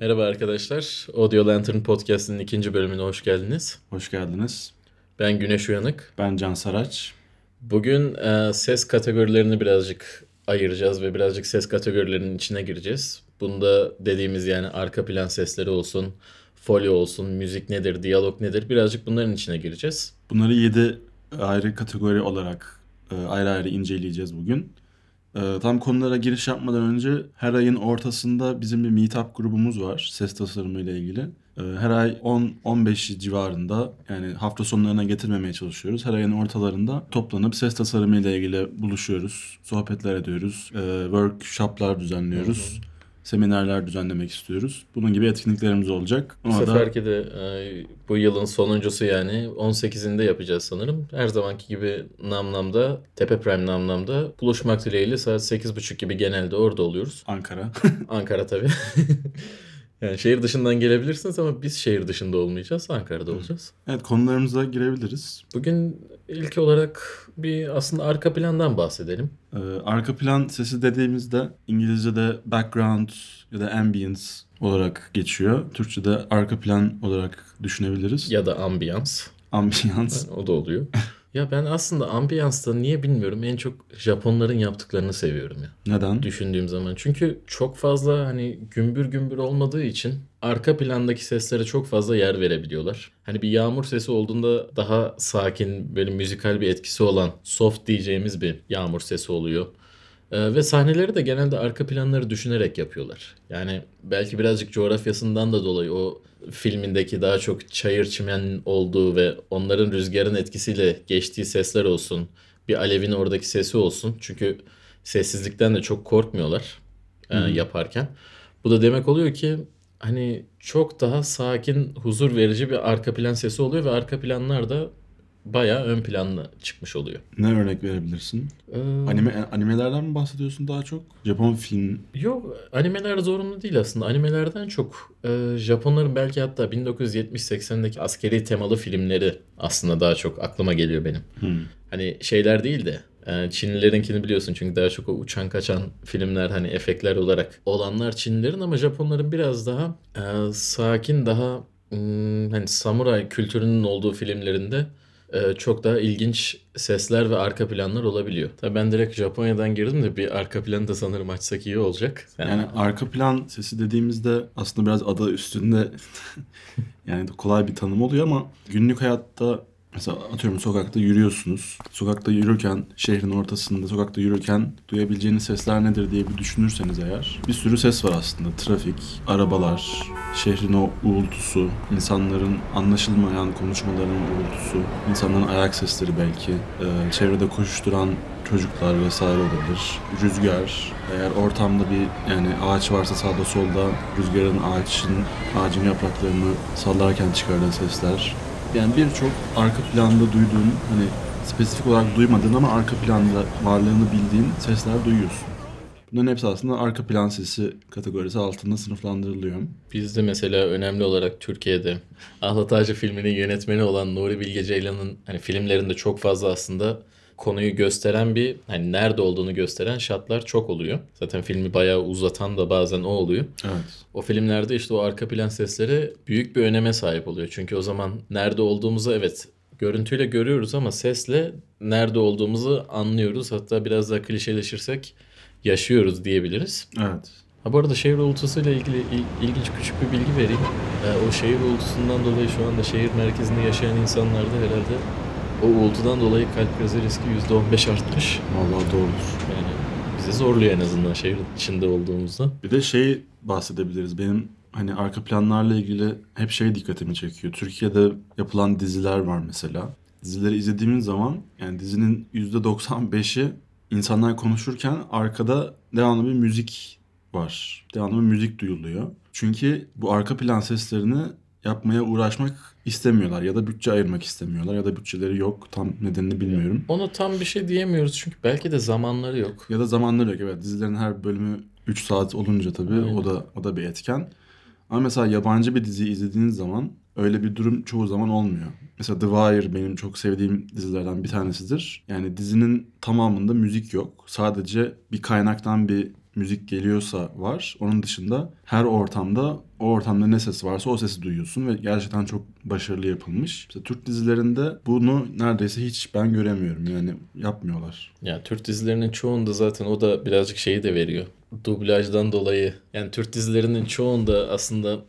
Merhaba arkadaşlar. Audio Lantern Podcast'ın ikinci bölümüne hoş geldiniz. Hoş geldiniz. Ben Güneş Uyanık. Ben Can Saraç. Bugün e, ses kategorilerini birazcık ayıracağız ve birazcık ses kategorilerinin içine gireceğiz. Bunda dediğimiz yani arka plan sesleri olsun, folyo olsun, müzik nedir, diyalog nedir birazcık bunların içine gireceğiz. Bunları 7 ayrı kategori olarak e, ayrı ayrı inceleyeceğiz bugün. E, tam konulara giriş yapmadan önce her ayın ortasında bizim bir meetup grubumuz var ses tasarımı ile ilgili. E, Her ay 10-15 civarında yani hafta sonlarına getirmemeye çalışıyoruz. Her ayın ortalarında toplanıp ses tasarımı ile ilgili buluşuyoruz, sohbetler ediyoruz, e, workshoplar düzenliyoruz. Seminerler düzenlemek istiyoruz. Bunun gibi etkinliklerimiz olacak. Bu Ona da- seferki de e, bu yılın sonuncusu yani 18'inde yapacağız sanırım. Her zamanki gibi Namnam'da, Tepe Prime Namnam'da buluşmak dileğiyle saat 8.30 gibi genelde orada oluyoruz. Ankara. Ankara tabii. yani şehir dışından gelebilirsiniz ama biz şehir dışında olmayacağız. Ankara'da olacağız. evet konularımıza girebiliriz. Bugün ilk olarak bir aslında arka plandan bahsedelim. Ee, arka plan sesi dediğimizde İngilizce'de background ya da ambience olarak geçiyor. Türkçe'de arka plan olarak düşünebiliriz. Ya da ambiyans. Ambience. O da oluyor. ya ben aslında ambiyansta niye bilmiyorum en çok Japonların yaptıklarını seviyorum ya. Neden? düşündüğüm zaman. Çünkü çok fazla hani gümbür gümbür olmadığı için arka plandaki seslere çok fazla yer verebiliyorlar. Hani bir yağmur sesi olduğunda daha sakin böyle müzikal bir etkisi olan soft diyeceğimiz bir yağmur sesi oluyor. Ee, ve sahneleri de genelde arka planları düşünerek yapıyorlar. Yani belki birazcık coğrafyasından da dolayı o filmindeki daha çok çayır çimen olduğu ve onların rüzgarın etkisiyle geçtiği sesler olsun. Bir alevin oradaki sesi olsun. Çünkü sessizlikten de çok korkmuyorlar e, yaparken. Bu da demek oluyor ki hani çok daha sakin, huzur verici bir arka plan sesi oluyor ve arka planlar da bayağı ön planda çıkmış oluyor. Ne örnek verebilirsin? Ee, Anime animelerden mi bahsediyorsun daha çok? Japon film. Yok animeler zorunlu değil aslında. Animelerden çok e, Japonların belki hatta 1970-80'deki askeri temalı filmleri aslında daha çok aklıma geliyor benim. Hmm. Hani şeyler değil de e, Çinlilerinkini biliyorsun çünkü daha çok o uçan kaçan filmler hani efektler olarak olanlar Çinlilerin ama Japonların biraz daha e, sakin daha hmm, hani samuray kültürünün olduğu filmlerinde çok daha ilginç sesler ve arka planlar olabiliyor. Tabii ben direkt Japonya'dan girdim de bir arka planı da sanırım açsak iyi olacak. Sen- Yani arka plan sesi dediğimizde aslında biraz adı üstünde yani kolay bir tanım oluyor ama günlük hayatta mesela atıyorum sokakta yürüyorsunuz. Sokakta yürürken şehrin ortasında sokakta yürürken duyabileceğiniz sesler nedir diye bir düşünürseniz eğer bir sürü ses var aslında. Trafik, arabalar, şehrin o uğultusu, insanların anlaşılmayan konuşmalarının uğultusu, insanların ayak sesleri belki, e, çevrede koşuşturan çocuklar vesaire olabilir. Rüzgar, eğer ortamda bir yani ağaç varsa sağda solda rüzgarın ağaçın, ağacın yapraklarını sallarken çıkardığı sesler. Yani birçok arka planda duyduğun hani spesifik olarak duymadığın ama arka planda varlığını bildiğin sesler duyuyorsun. Bunların hepsi aslında arka plan sesi kategorisi altında sınıflandırılıyor. Bizde mesela önemli olarak Türkiye'de Ahlat Ağacı filminin yönetmeni olan Nuri Bilge Ceylan'ın hani filmlerinde çok fazla aslında konuyu gösteren bir hani nerede olduğunu gösteren şatlar çok oluyor. Zaten filmi bayağı uzatan da bazen o oluyor. Evet. O filmlerde işte o arka plan sesleri büyük bir öneme sahip oluyor. Çünkü o zaman nerede olduğumuzu evet görüntüyle görüyoruz ama sesle nerede olduğumuzu anlıyoruz. Hatta biraz daha klişeleşirsek yaşıyoruz diyebiliriz. Evet. Ha bu arada şehir uğultusuyla ilgili il- ilginç küçük bir bilgi vereyim. Ee, o şehir uğultusundan dolayı şu anda şehir merkezinde yaşayan insanlarda herhalde o uğultudan dolayı kalp krizi riski %15 artmış. Vallahi doğrudur. Yani bizi zorluyor en azından şehir içinde olduğumuzda. Bir de şey bahsedebiliriz. Benim hani arka planlarla ilgili hep şey dikkatimi çekiyor. Türkiye'de yapılan diziler var mesela. Dizileri izlediğimiz zaman yani dizinin %95'i insanlar konuşurken arkada devamlı bir müzik var. Devamlı bir müzik duyuluyor. Çünkü bu arka plan seslerini yapmaya uğraşmak istemiyorlar ya da bütçe ayırmak istemiyorlar ya da bütçeleri yok. Tam nedenini bilmiyorum. Ona tam bir şey diyemiyoruz çünkü belki de zamanları yok. Ya da zamanları yok. Evet dizilerin her bölümü 3 saat olunca tabii Aynen. o da o da bir etken. Ama mesela yabancı bir dizi izlediğiniz zaman öyle bir durum çoğu zaman olmuyor. Mesela The Wire benim çok sevdiğim dizilerden bir tanesidir. Yani dizinin tamamında müzik yok. Sadece bir kaynaktan bir müzik geliyorsa var. Onun dışında her ortamda o ortamda ne ses varsa o sesi duyuyorsun ve gerçekten çok başarılı yapılmış. İşte Türk dizilerinde bunu neredeyse hiç ben göremiyorum. Yani yapmıyorlar. Ya Türk dizilerinin çoğunda zaten o da birazcık şeyi de veriyor. Dublajdan dolayı. Yani Türk dizilerinin çoğunda aslında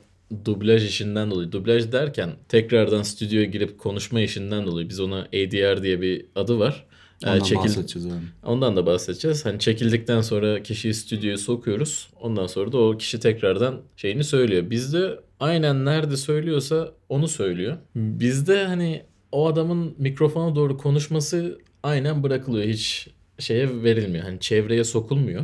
dublaj işinden dolayı. Dublaj derken tekrardan stüdyoya girip konuşma işinden dolayı. Biz ona ADR diye bir adı var. Ee, Ondan çekil- bahsedeceğiz yani. Ondan da bahsedeceğiz. Hani çekildikten sonra kişiyi stüdyoya sokuyoruz. Ondan sonra da o kişi tekrardan şeyini söylüyor. Bizde aynen nerede söylüyorsa onu söylüyor. Bizde hani o adamın mikrofona doğru konuşması aynen bırakılıyor. Hiç şeye verilmiyor. Hani çevreye sokulmuyor.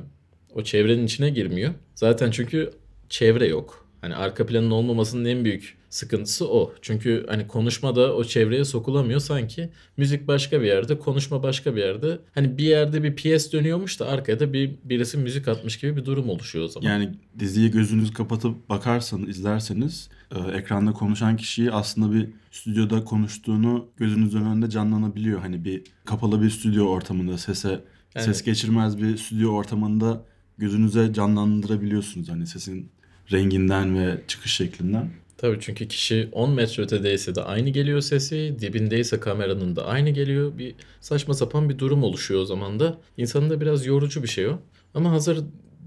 O çevrenin içine girmiyor. Zaten çünkü çevre yok. Hani arka planın olmamasının en büyük sıkıntısı o. Çünkü hani konuşmada o çevreye sokulamıyor sanki. Müzik başka bir yerde, konuşma başka bir yerde. Hani bir yerde bir piyes dönüyormuş da arkaya da bir birisi müzik atmış gibi bir durum oluşuyor o zaman. Yani diziyi gözünüzü kapatıp bakarsanız, izlerseniz e, ekranda konuşan kişiyi aslında bir stüdyoda konuştuğunu gözünüzün önünde canlanabiliyor. Hani bir kapalı bir stüdyo ortamında sese Evet. ses geçirmez bir stüdyo ortamında gözünüze canlandırabiliyorsunuz hani sesin renginden ve çıkış şeklinden. Tabii çünkü kişi 10 metre ötedeyse de aynı geliyor sesi, dibindeyse kameranın da aynı geliyor. Bir saçma sapan bir durum oluşuyor o zaman da. İnsanın da biraz yorucu bir şey o. Ama hazır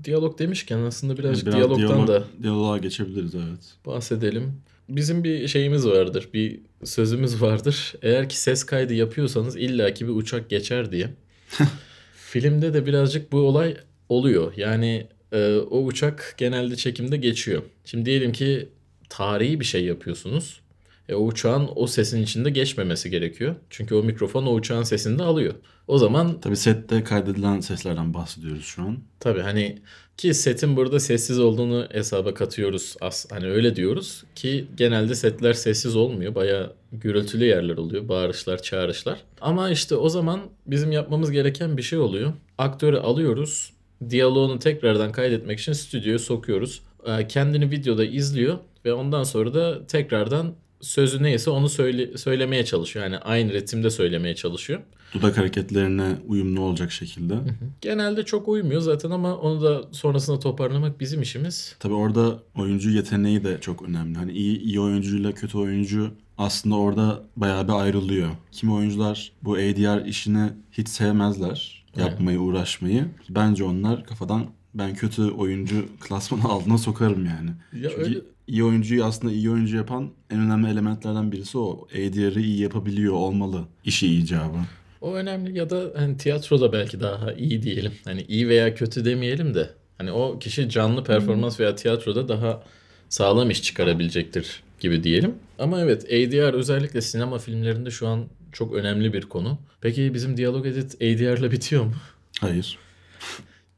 diyalog demişken aslında birazcık Biraz diyalogdan diyalog- da diyaloğa geçebiliriz evet. bahsedelim. Bizim bir şeyimiz vardır, bir sözümüz vardır. Eğer ki ses kaydı yapıyorsanız illaki bir uçak geçer diye. Filmde de birazcık bu olay oluyor. Yani e, o uçak genelde çekimde geçiyor. Şimdi diyelim ki tarihi bir şey yapıyorsunuz. E, o uçağın o sesin içinde geçmemesi gerekiyor. Çünkü o mikrofon o uçağın sesini de alıyor. O zaman Tabii sette kaydedilen seslerden bahsediyoruz şu an. Tabii hani ki setin burada sessiz olduğunu hesaba katıyoruz. As hani öyle diyoruz ki genelde setler sessiz olmuyor. Bayağı gürültülü yerler oluyor. Bağırışlar, çağrışlar. Ama işte o zaman bizim yapmamız gereken bir şey oluyor. Aktörü alıyoruz. Diyaloğunu tekrardan kaydetmek için stüdyoya sokuyoruz. Ee, Kendini videoda izliyor ve ondan sonra da tekrardan sözü neyse onu söyle söylemeye çalışıyor. Yani aynı ritimde söylemeye çalışıyor. Dudak hareketlerine uyumlu olacak şekilde. Genelde çok uymuyor zaten ama onu da sonrasında toparlamak bizim işimiz. Tabii orada oyuncu yeteneği de çok önemli. Hani iyi, iyi oyuncuyla kötü oyuncu aslında orada bayağı bir ayrılıyor. Kimi oyuncular bu ADR işini hiç sevmezler. Yapmayı, uğraşmayı. Bence onlar kafadan ben kötü oyuncu klasmanı altına sokarım yani. Ya Çünkü öyle iyi oyuncuyu aslında iyi oyuncu yapan en önemli elementlerden birisi o. ADR'ı iyi yapabiliyor olmalı işi icabı. o önemli ya da hani tiyatroda belki daha iyi diyelim. Hani iyi veya kötü demeyelim de hani o kişi canlı performans veya tiyatroda daha sağlam iş çıkarabilecektir gibi diyelim. Ama evet ADR özellikle sinema filmlerinde şu an çok önemli bir konu. Peki bizim diyalog edit ADR ile bitiyor mu? Hayır.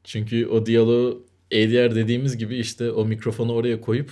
Çünkü o diyaloğu ADR dediğimiz gibi işte o mikrofonu oraya koyup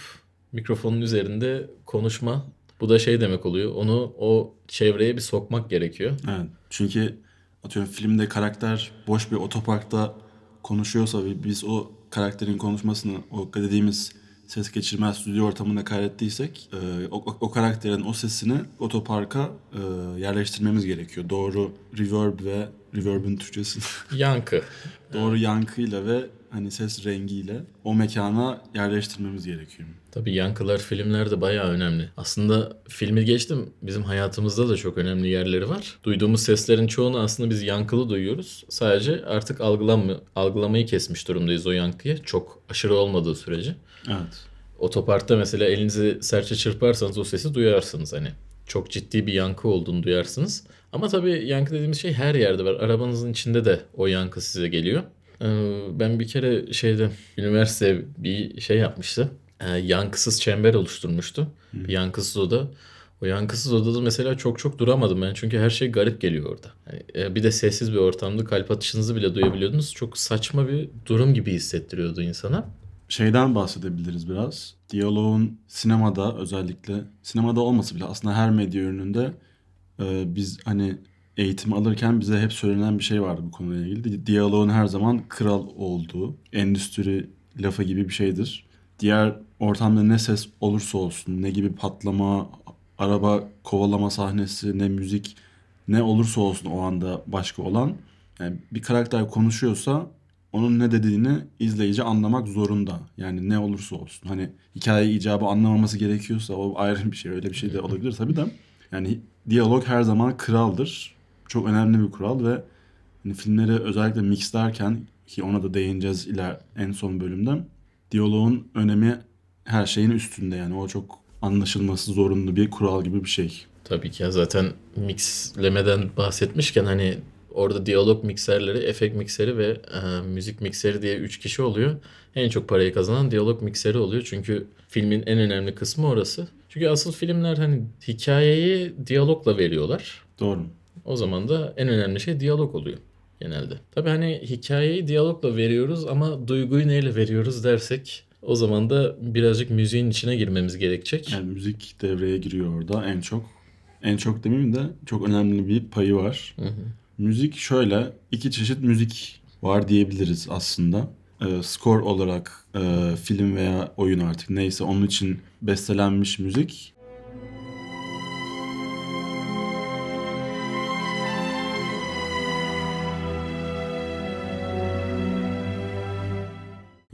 mikrofonun üzerinde konuşma. Bu da şey demek oluyor. Onu o çevreye bir sokmak gerekiyor. Evet. Çünkü atıyorum filmde karakter boş bir otoparkta konuşuyorsa ve biz o karakterin konuşmasını o dediğimiz ses geçirmez stüdyo ortamında kaydettiysek e, o, o- karakterin o sesini otoparka e, yerleştirmemiz gerekiyor. Doğru reverb ve reverb'in Türkçesi Yankı. doğru yankıyla ve hani ses rengiyle o mekana yerleştirmemiz gerekiyor. Tabii yankılar filmlerde bayağı önemli. Aslında filmi geçtim bizim hayatımızda da çok önemli yerleri var. Duyduğumuz seslerin çoğunu aslında biz yankılı duyuyoruz. Sadece artık algılanma, algılamayı kesmiş durumdayız o yankıyı. Çok aşırı olmadığı sürece. Evet. Otoparkta mesela elinizi serçe çırparsanız o sesi duyarsınız hani. Çok ciddi bir yankı olduğunu duyarsınız. Ama tabii yankı dediğimiz şey her yerde var. Arabanızın içinde de o yankı size geliyor. Ee, Ben bir kere şeyde üniversite bir şey yapmıştı. Ee, Yankısız çember oluşturmuştu. Bir yankısız oda. O yankısız odada mesela çok çok duramadım ben. Çünkü her şey garip geliyor orada. Hani, e, bir de sessiz bir ortamda kalp atışınızı bile duyabiliyordunuz. Çok saçma bir durum gibi hissettiriyordu insana. Şeyden bahsedebiliriz biraz. Diyaloğun sinemada özellikle sinemada olması bile aslında her medya ürününde e, biz hani eğitim alırken bize hep söylenen bir şey vardı bu konuyla ilgili. Di- Diyaloğun her zaman kral olduğu, endüstri lafı gibi bir şeydir. Diğer ortamda ne ses olursa olsun, ne gibi patlama, araba kovalama sahnesi, ne müzik, ne olursa olsun o anda başka olan. Yani bir karakter konuşuyorsa onun ne dediğini izleyici anlamak zorunda. Yani ne olursa olsun. Hani hikaye icabı anlamaması gerekiyorsa o ayrı bir şey. Öyle bir şey de olabilir tabii de. Yani diyalog her zaman kraldır. Çok önemli bir kural ve hani filmleri özellikle mixlerken ki ona da değineceğiz iler en son bölümde. Diyaloğun önemi her şeyin üstünde yani o çok anlaşılması zorunlu bir kural gibi bir şey. Tabii ki ya zaten mixlemeden bahsetmişken hani orada diyalog mikserleri, efekt mikseri ve e, müzik mikseri diye 3 kişi oluyor. En çok parayı kazanan diyalog mikseri oluyor. Çünkü filmin en önemli kısmı orası. Çünkü asıl filmler hani hikayeyi diyalogla veriyorlar. Doğru. O zaman da en önemli şey diyalog oluyor genelde. Tabii hani hikayeyi diyalogla veriyoruz ama duyguyu neyle veriyoruz dersek o zaman da birazcık müziğin içine girmemiz gerekecek. Yani müzik devreye giriyor orada en çok. En çok demeyeyim de çok önemli bir payı var. Hı hı. Müzik şöyle iki çeşit müzik var diyebiliriz aslında. Ee, score olarak e, film veya oyun artık neyse onun için bestelenmiş müzik.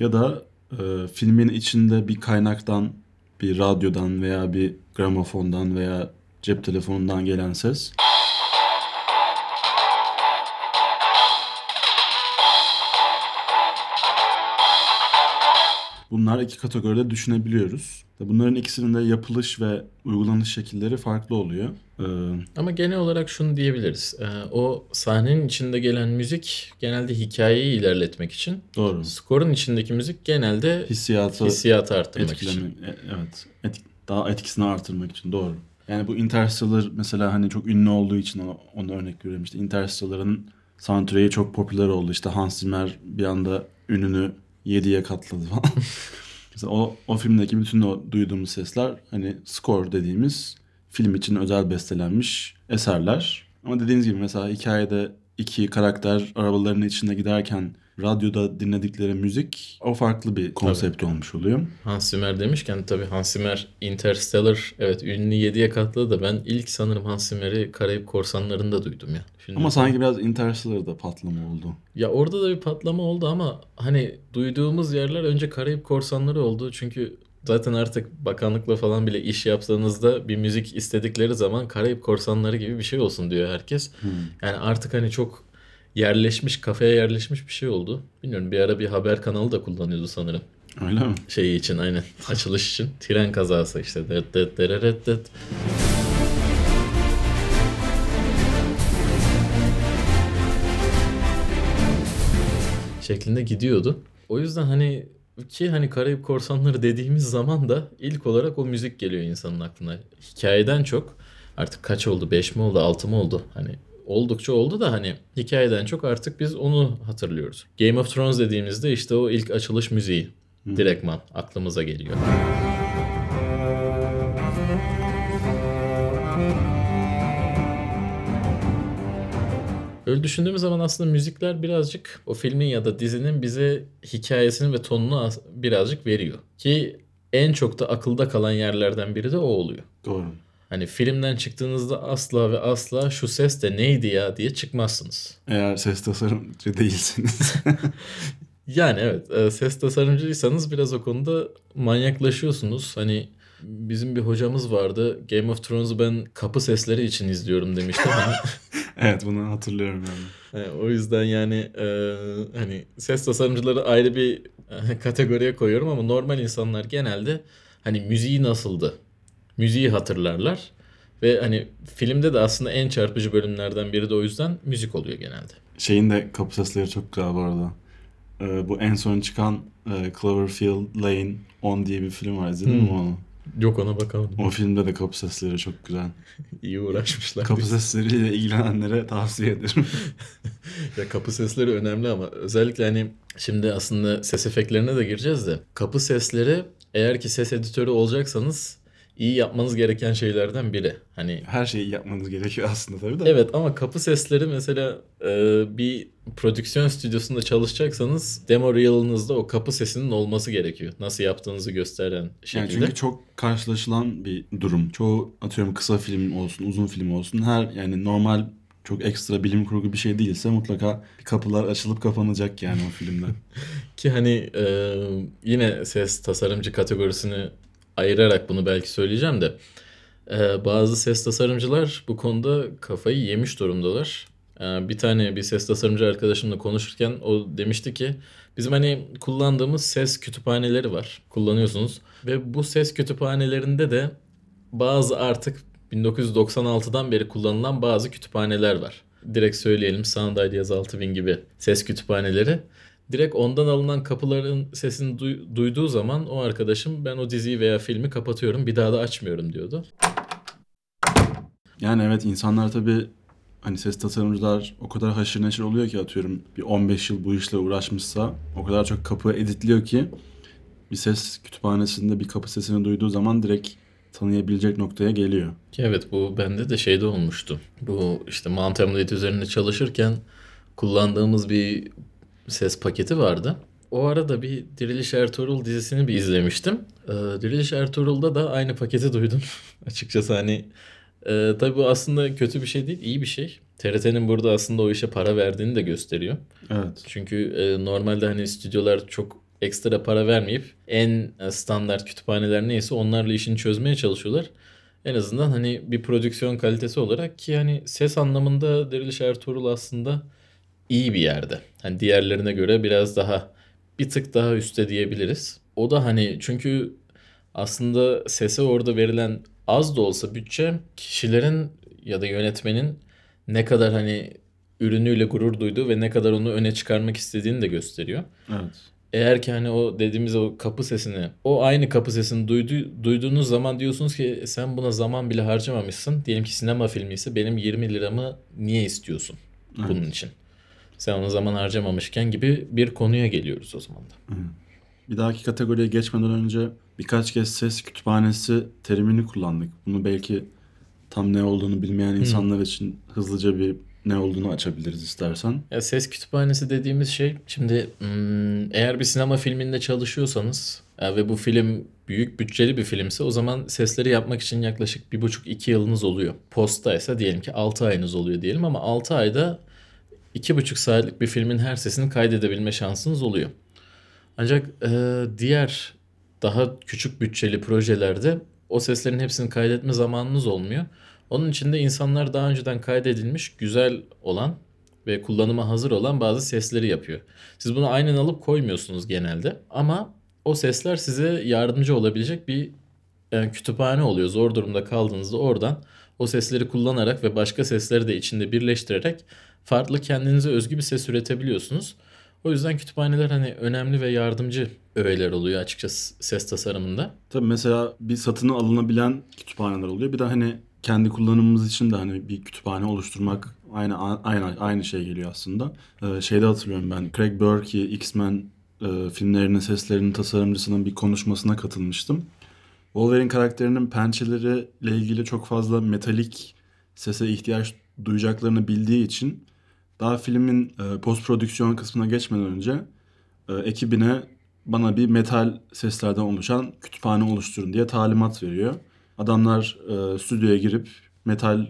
Ya da e, filmin içinde bir kaynaktan, bir radyodan veya bir gramofondan veya cep telefonundan gelen ses. Bunlar iki kategoride düşünebiliyoruz. Bunların ikisinin de yapılış ve uygulanış şekilleri farklı oluyor. Ee, Ama genel olarak şunu diyebiliriz. Ee, o sahnenin içinde gelen müzik genelde hikayeyi ilerletmek için. doğru. Skorun içindeki müzik genelde Hissiyatı hissiyatı arttırmak etkileme, için. e- evet. etk- daha etkisini artırmak için doğru. Yani bu Interstellar mesela hani çok ünlü olduğu için ona, ona örnek veriyorum. İşte Interstellar'ın soundtrack'i çok popüler oldu. İşte Hans Zimmer bir anda ününü 7'ye katladı falan. mesela o, o filmdeki bütün o duyduğumuz sesler hani score dediğimiz film için özel bestelenmiş eserler. Ama dediğiniz gibi mesela hikayede iki karakter arabaların içinde giderken radyoda dinledikleri müzik o farklı bir konsept olmuş oluyor. Hans Zimmer demişken tabii Hans Zimmer Interstellar evet ünlü 7'ye katladı da ben ilk sanırım Hans Zimmer'i Karayip Korsanları'nda duydum ya. Şimdi, Ama sanki biraz Interstellar'da patlama oldu. Ya orada da bir patlama oldu ama hani duyduğumuz yerler önce Karayip Korsanları oldu. Çünkü zaten artık bakanlıkla falan bile iş yaptığınızda bir müzik istedikleri zaman Karayip Korsanları gibi bir şey olsun diyor herkes. Yani artık hani çok yerleşmiş, kafaya yerleşmiş bir şey oldu. Bilmiyorum bir ara bir haber kanalı da kullanıyordu sanırım. Öyle mi? Şey için aynen açılış için. Tren kazası işte. Dıt dıt dırırıt dıt. şeklinde gidiyordu. O yüzden hani ki hani Karayip Korsanları dediğimiz zaman da ilk olarak o müzik geliyor insanın aklına. Hikayeden çok artık kaç oldu? 5 mi oldu? 6 mı oldu? Hani oldukça oldu da hani hikayeden çok artık biz onu hatırlıyoruz. Game of Thrones dediğimizde işte o ilk açılış müziği direktman aklımıza geliyor. Öyle düşündüğümüz zaman aslında müzikler birazcık o filmin ya da dizinin bize hikayesini ve tonunu birazcık veriyor. Ki en çok da akılda kalan yerlerden biri de o oluyor. Doğru. Hani filmden çıktığınızda asla ve asla şu ses de neydi ya diye çıkmazsınız. Eğer ses tasarımcı değilseniz. Yani evet e, ses tasarımcıysanız biraz o konuda manyaklaşıyorsunuz. Hani bizim bir hocamız vardı. Game of Thrones'u ben kapı sesleri için izliyorum demişti. Hani, evet bunu hatırlıyorum yani. e, o yüzden yani e, hani ses tasarımcıları ayrı bir e, kategoriye koyuyorum ama normal insanlar genelde hani müziği nasıldı? Müziği hatırlarlar. Ve hani filmde de aslında en çarpıcı bölümlerden biri de o yüzden müzik oluyor genelde. Şeyin de kapı sesleri çok güzel bu arada. Ee, bu en son çıkan e, Cloverfield Lane 10 diye bir film var. İzledin mi Hmm. onu? Yok ona bakalım. O filmde de kapı sesleri çok güzel. İyi uğraşmışlar. Kapı Biz- sesleriyle ilgilenenlere tavsiye ederim. Ya kapı sesleri önemli ama özellikle hani şimdi aslında ses efektlerine de gireceğiz de kapı sesleri eğer ki ses editörü olacaksanız iyi yapmanız gereken şeylerden biri. Hani Her şeyi yapmanız gerekiyor aslında tabii de. evet ama kapı sesleri mesela e, bir prodüksiyon stüdyosunda çalışacaksanız demo reel'ınızda o kapı sesinin olması gerekiyor. Nasıl yaptığınızı gösteren Yani şekilde. çünkü çok karşılaşılan bir durum. Çoğu atıyorum kısa film olsun, uzun film olsun her yani normal çok ekstra bilim kurgu bir şey değilse mutlaka kapılar açılıp kapanacak yani o filmde. Ki hani e, yine ses tasarımcı kategorisini ayırarak bunu belki söyleyeceğim de e, bazı ses tasarımcılar bu konuda kafayı yemiş durumdalar. E, bir tane bir ses tasarımcı arkadaşımla konuşurken o demişti ki bizim hani kullandığımız ses kütüphaneleri var. Kullanıyorsunuz ve bu ses kütüphanelerinde de bazı artık 1996'dan beri kullanılan bazı kütüphaneler var. Direkt söyleyelim Sound Ideas 6000 gibi ses kütüphaneleri. Direkt ondan alınan kapıların sesini duy- duyduğu zaman o arkadaşım ben o diziyi veya filmi kapatıyorum bir daha da açmıyorum diyordu. Yani evet insanlar tabii hani ses tasarımcılar o kadar haşır neşir oluyor ki atıyorum bir 15 yıl bu işle uğraşmışsa o kadar çok kapı editliyor ki bir ses kütüphanesinde bir kapı sesini duyduğu zaman direkt tanıyabilecek noktaya geliyor. Evet bu bende de şeyde olmuştu. Bu işte Mount Emulate üzerinde çalışırken kullandığımız bir ses paketi vardı. O arada bir Diriliş Ertuğrul dizisini bir izlemiştim. Ee, Diriliş Ertuğrul'da da aynı paketi duydum. Açıkçası hani e, tabii bu aslında kötü bir şey değil, iyi bir şey. TRT'nin burada aslında o işe para verdiğini de gösteriyor. Evet. Çünkü e, normalde hani stüdyolar çok ekstra para vermeyip en e, standart kütüphaneler neyse onlarla işini çözmeye çalışıyorlar. En azından hani bir prodüksiyon kalitesi olarak ki hani ses anlamında Diriliş Ertuğrul aslında iyi bir yerde. Hani diğerlerine göre biraz daha bir tık daha üstte diyebiliriz. O da hani çünkü aslında sese orada verilen az da olsa bütçe kişilerin ya da yönetmenin ne kadar hani ürünüyle gurur duyduğu ve ne kadar onu öne çıkarmak istediğini de gösteriyor. Evet. Eğer ki hani o dediğimiz o kapı sesini, o aynı kapı sesini duydu, duyduğunuz zaman diyorsunuz ki "E, sen buna zaman bile harcamamışsın. Diyelim ki sinema filmi ise benim 20 liramı niye istiyorsun bunun Evet. için? Sen ona zaman harcamamışken gibi bir konuya geliyoruz o zaman da. Bir dahaki kategoriye geçmeden önce birkaç kez ses kütüphanesi terimini kullandık. Bunu belki tam ne olduğunu bilmeyen insanlar için hızlıca bir ne olduğunu açabiliriz istersen. Ya ses kütüphanesi dediğimiz şey şimdi hmm, eğer bir sinema filminde çalışıyorsanız ya ve bu film büyük bütçeli bir filmse o zaman sesleri yapmak için yaklaşık bir buçuk iki yılınız oluyor. Posta ise diyelim ki 6 ayınız oluyor diyelim ama 6 ayda iki buçuk saatlik bir filmin her sesini kaydedebilme şansınız oluyor. Ancak e, diğer daha küçük bütçeli projelerde o seslerin hepsini kaydetme zamanınız olmuyor. Onun için de insanlar daha önceden kaydedilmiş güzel olan ve kullanıma hazır olan bazı sesleri yapıyor. Siz bunu aynen alıp koymuyorsunuz genelde ama o sesler size yardımcı olabilecek bir e, kütüphane oluyor. Zor durumda kaldığınızda oradan o sesleri kullanarak ve başka sesleri de içinde birleştirerek farklı kendinize özgü bir ses üretebiliyorsunuz. O yüzden kütüphaneler hani önemli ve yardımcı öğeler oluyor açıkçası ses tasarımında. Tabii mesela bir satını alınabilen kütüphaneler oluyor. Bir de hani kendi kullanımımız için de hani bir kütüphane oluşturmak aynı aynı aynı şey geliyor aslında. Ee, şeyde hatırlıyorum ben Craig Burke X-Men e, filmlerinin seslerinin tasarımcısının bir konuşmasına katılmıştım. Wolverine karakterinin pençeleriyle ilgili çok fazla metalik sese ihtiyaç duyacaklarını bildiği için daha filmin e, post prodüksiyon kısmına geçmeden önce e, ekibine bana bir metal seslerden oluşan kütüphane oluşturun diye talimat veriyor. Adamlar e, stüdyoya girip metal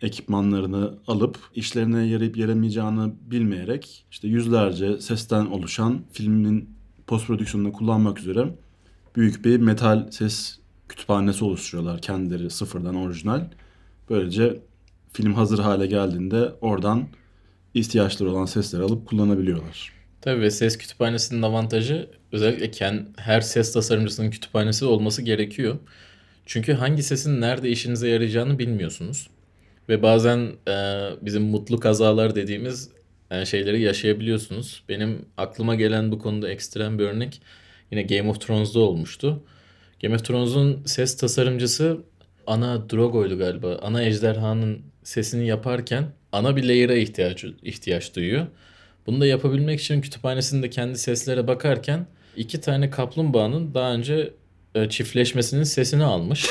ekipmanlarını alıp işlerine yarayıp yaramayacağını bilmeyerek işte yüzlerce sesten oluşan filmin post prodüksiyonunda kullanmak üzere büyük bir metal ses kütüphanesi oluşturuyorlar kendileri sıfırdan orijinal. Böylece film hazır hale geldiğinde oradan ihtiyaçları olan sesleri alıp kullanabiliyorlar. Tabii ve ses kütüphanesinin avantajı özellikle ken- her ses tasarımcısının kütüphanesi olması gerekiyor. Çünkü hangi sesin nerede işinize yarayacağını bilmiyorsunuz. Ve bazen e, bizim mutlu kazalar dediğimiz e, şeyleri yaşayabiliyorsunuz. Benim aklıma gelen bu konuda ekstrem bir örnek yine Game of Thrones'da olmuştu. Game of Thrones'un ses tasarımcısı ana Drogo'ydu galiba. Ana ejderhanın sesini yaparken ana bir layer'a ihtiyaç ihtiyaç duyuyor. Bunu da yapabilmek için kütüphanesinde kendi seslere bakarken iki tane kaplumbağanın daha önce e, çiftleşmesinin sesini almış.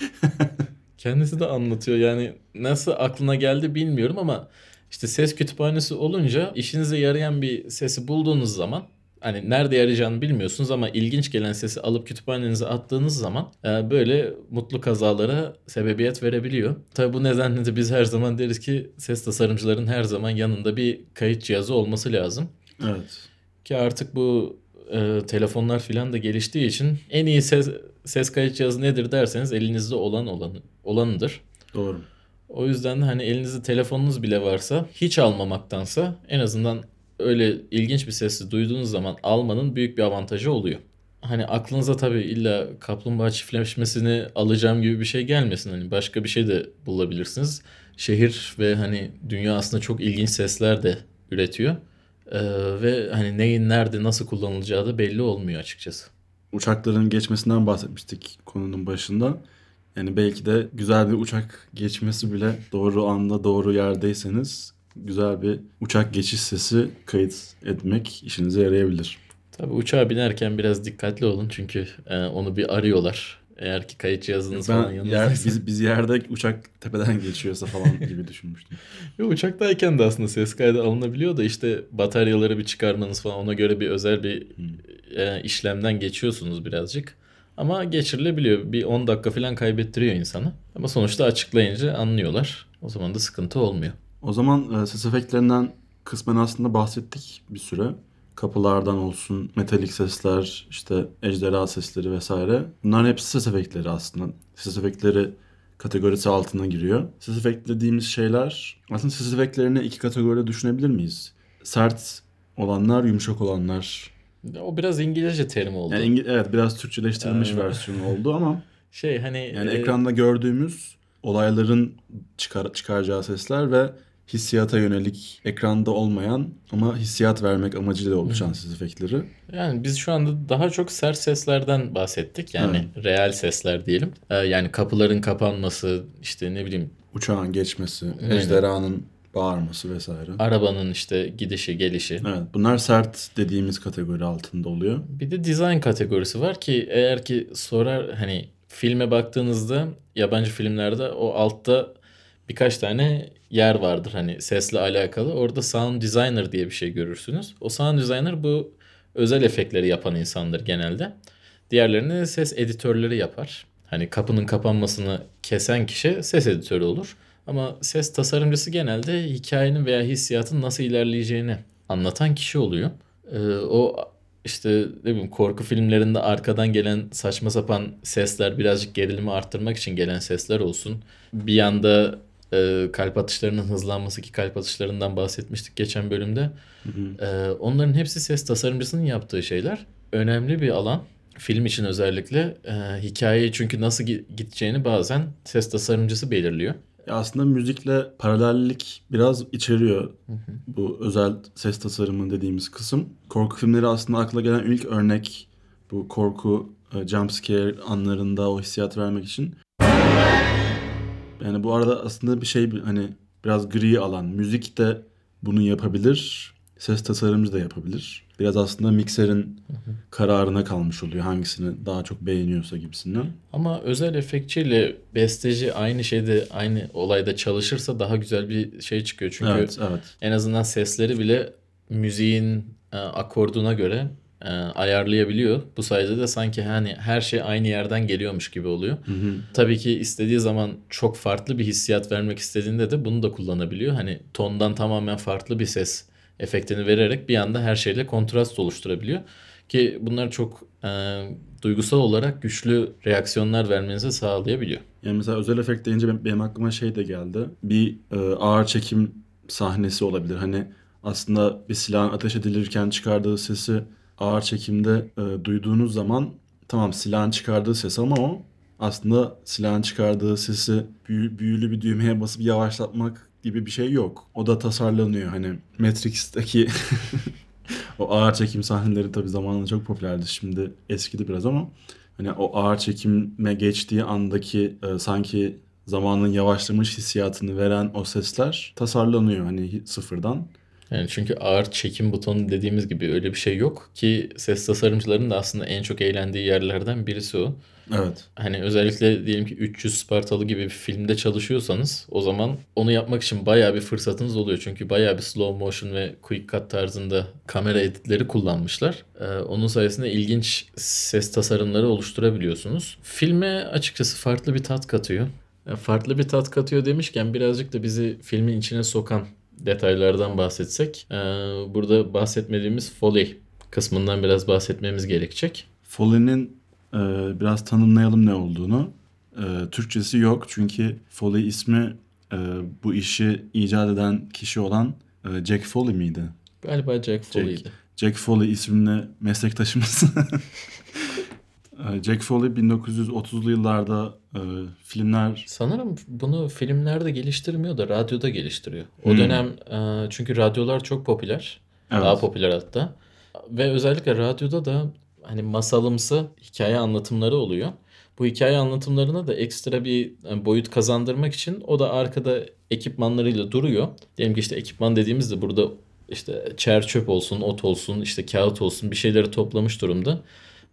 Kendisi de anlatıyor yani nasıl aklına geldi bilmiyorum ama işte ses kütüphanesi olunca işinize yarayan bir sesi bulduğunuz zaman hani nerede arayacağını bilmiyorsunuz ama ilginç gelen sesi alıp kütüphanenize attığınız zaman e, böyle mutlu kazalara sebebiyet verebiliyor. Tabii bu nedenle de biz her zaman deriz ki ses tasarımcıların her zaman yanında bir kayıt cihazı olması lazım. Evet. Ki artık bu e, telefonlar filan da geliştiği için en iyi ses, ses kayıt cihazı nedir derseniz elinizde olan olan olanıdır. Doğru. O yüzden de hani elinizde telefonunuz bile varsa hiç almamaktansa en azından öyle ilginç bir sesi duyduğunuz zaman almanın büyük bir avantajı oluyor. Hani aklınıza tabii illa kaplumbağa çiftleşmesini alacağım gibi bir şey gelmesin. Hani başka bir şey de bulabilirsiniz. Şehir ve hani dünya aslında çok ilginç sesler de üretiyor. Ee, ve hani neyin nerede nasıl kullanılacağı da belli olmuyor açıkçası. Uçakların geçmesinden bahsetmiştik konunun başında. Yani belki de güzel bir uçak geçmesi bile doğru anda doğru yerdeyseniz güzel bir uçak geçiş sesi kayıt etmek işinize yarayabilir. Tabii uçağa binerken biraz dikkatli olun çünkü e, onu bir arıyorlar. Eğer ki kayıt cihazınız falan Ben yer, biz, biz yerde uçak tepeden geçiyorsa falan gibi düşünmüştüm. Yo, uçaktayken de aslında ses kaydı alınabiliyor da işte bataryaları bir çıkarmanız falan ona göre bir özel bir e, işlemden geçiyorsunuz birazcık. Ama geçirilebiliyor. Bir 10 dakika falan kaybettiriyor insanı. Ama sonuçta açıklayınca anlıyorlar. O zaman da sıkıntı olmuyor. O zaman e, ses efektlerinden kısmen aslında bahsettik bir süre. Kapılardan olsun, metalik sesler, işte ejderha sesleri vesaire. Bunların hepsi ses efektleri aslında. Ses efektleri kategorisi altına giriyor. Ses efekt dediğimiz şeyler aslında ses efektlerini iki kategoride düşünebilir miyiz? Sert olanlar, yumuşak olanlar. O biraz İngilizce terim oldu. Yani İngi- evet biraz Türkçeleştirilmiş Ee. versiyonu oldu ama şey hani yani e, ekranda gördüğümüz olayların çıkar, çıkaracağı sesler ve hissiyata yönelik ekranda olmayan ama hissiyat vermek amacıyla oluşan ses efektleri. Yani biz şu anda daha çok sert seslerden bahsettik. Yani real sesler diyelim. Ee, yani kapıların kapanması, işte ne bileyim Uçağın geçmesi, Aynen. ejderhanın bağırması vesaire. arabanın işte gidişi, gelişi. Evet bunlar sert dediğimiz kategori altında oluyor. Bir de design kategorisi var ki eğer ki sorar hani filme baktığınızda yabancı filmlerde o altta birkaç tane yer vardır hani sesle alakalı. Orada sound designer diye bir şey görürsünüz. O sound designer bu özel efektleri yapan insandır genelde. Diğerlerini de ses editörleri yapar. Hani kapının kapanmasını kesen kişi ses editörü olur. Ama ses tasarımcısı genelde hikayenin veya hissiyatın nasıl ilerleyeceğini anlatan kişi oluyor. Ee, o işte ne bileyim korku filmlerinde arkadan gelen saçma sapan sesler birazcık gerilimi arttırmak için gelen sesler olsun. Bir yanda e, kalp atışlarının hızlanması ki kalp atışlarından bahsetmiştik geçen bölümde. Ee, onların hepsi ses tasarımcısının yaptığı şeyler. Önemli bir alan. Film için özellikle e, hikayeyi çünkü nasıl gi- gideceğini bazen ses tasarımcısı belirliyor. Aslında müzikle paralellik biraz içeriyor bu özel ses tasarımı dediğimiz kısım. Korku filmleri aslında akla gelen ilk örnek bu korku e, jump scare anlarında o hissiyat vermek için. Yani bu arada aslında bir şey hani biraz gri alan. Müzik de bunu yapabilir. Ses tasarımcı da yapabilir. Biraz aslında mikserin kararına kalmış oluyor hangisini daha çok beğeniyorsa gibisinden. Ama özel efektçiyle besteci aynı şeyde aynı olayda çalışırsa daha güzel bir şey çıkıyor. Çünkü Evet, evet. en azından sesleri bile müziğin e, akorduna göre e, ayarlayabiliyor. Bu sayede de sanki hani her şey aynı yerden geliyormuş gibi oluyor. Tabii ki istediği zaman çok farklı bir hissiyat vermek istediğinde de bunu da kullanabiliyor. Hani tondan tamamen farklı bir ses efektini vererek bir anda her şeyle kontrast oluşturabiliyor. Ki bunlar çok e, duygusal olarak güçlü reaksiyonlar vermenize sağlayabiliyor. Yani mesela özel efekt deyince benim, benim aklıma şey de geldi. Bir e, ağır çekim sahnesi olabilir. Hani aslında bir silahın ateş edilirken çıkardığı sesi ağır çekimde e, duyduğunuz zaman tamam silahın çıkardığı ses ama o aslında silahın çıkardığı sesi büyü- büyülü bir düğmeye basıp yavaşlatmak gibi bir şey yok. O da tasarlanıyor. Hani Matrix'teki o ağır çekim sahneleri tabii zamanında çok popülerdi. Şimdi eskidi biraz ama hani o ağır çekime geçtiği andaki e, sanki zamanın yavaşlamış hissiyatını veren o sesler tasarlanıyor hani sıfırdan. Yani çünkü ağır çekim butonu dediğimiz gibi öyle bir şey yok ki ses tasarımcılarının da aslında en çok eğlendiği yerlerden birisi o. Evet. Hani özellikle diyelim ki 300 Spartalı gibi bir filmde çalışıyorsanız o zaman onu yapmak için bayağı bir fırsatınız oluyor. Çünkü bayağı bir slow motion ve quick cut tarzında kamera editleri kullanmışlar. Ee, onun sayesinde ilginç ses tasarımları oluşturabiliyorsunuz. Filme açıkçası farklı bir tat katıyor. Ya farklı bir tat katıyor demişken birazcık da bizi filmin içine sokan detaylardan bahsetsek. Ee, burada bahsetmediğimiz Foley kısmından biraz bahsetmemiz gerekecek. Foley'nin e, biraz tanımlayalım ne olduğunu. E, Türkçesi yok çünkü Foley ismi e, bu işi icat eden kişi olan e, Jack Foley miydi? Galiba Jack Foley'di. Jack Foley isimli meslektaşımız. E, Jack Foley 1930'lu yıllarda e, filmler Sanırım bunu filmlerde geliştirmiyor da radyoda geliştiriyor. O Hmm. dönem e, çünkü radyolar çok popüler. Evet. Daha popüler hatta. Ve özellikle radyoda da hani masalımsı hikaye anlatımları oluyor. Bu hikaye anlatımlarına da ekstra bir e, boyut kazandırmak için o da arkada ekipmanlarıyla duruyor. Diyelim ki işte ekipman dediğimizde burada işte çer çöp olsun, ot olsun, işte kağıt olsun bir şeyleri toplamış durumda.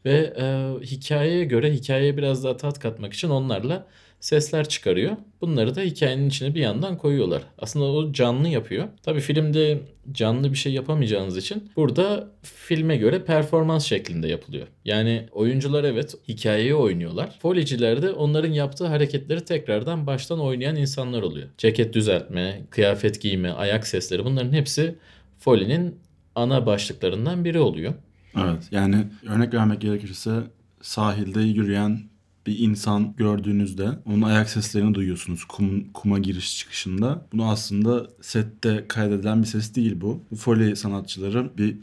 Ve e, hikayeye göre hikayeye biraz daha tat katmak için onlarla sesler çıkarıyor. Bunları da hikayenin içine bir yandan koyuyorlar. Aslında o canlı yapıyor. Tabii filmde canlı bir şey yapamayacağınız için burada filme göre performans şeklinde yapılıyor. Yani oyuncular evet hikayeyi oynuyorlar. Foleyciler de onların yaptığı hareketleri tekrardan baştan oynayan insanlar oluyor. Ceket düzeltme, kıyafet giyme, ayak sesleri bunların hepsi Foley'nin ana başlıklarından biri oluyor. Evet yani örnek vermek gerekirse sahilde yürüyen bir insan gördüğünüzde onun ayak seslerini duyuyorsunuz kum, kuma giriş çıkışında. Bunu aslında sette kaydedilen bir ses değil bu. Foley sanatçıları bir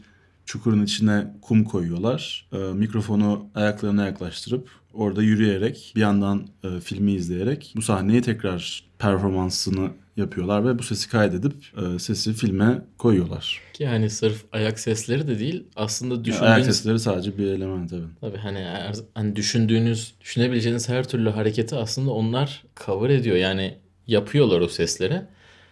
çukurun içine kum koyuyorlar. Ee, mikrofonu ayaklarına yaklaştırıp orada yürüyerek bir yandan e, filmi izleyerek bu sahneyi tekrar performansını yapıyorlar ve bu sesi kaydedip e, sesi filme koyuyorlar. Ki hani sırf ayak sesleri de değil aslında düşündüğünüz ayak sesleri sadece bir element tabii. Tabii hani, eğer- hani düşündüğünüz, düşünebileceğiniz her türlü hareketi aslında onlar cover ediyor. Yani yapıyorlar o sesleri.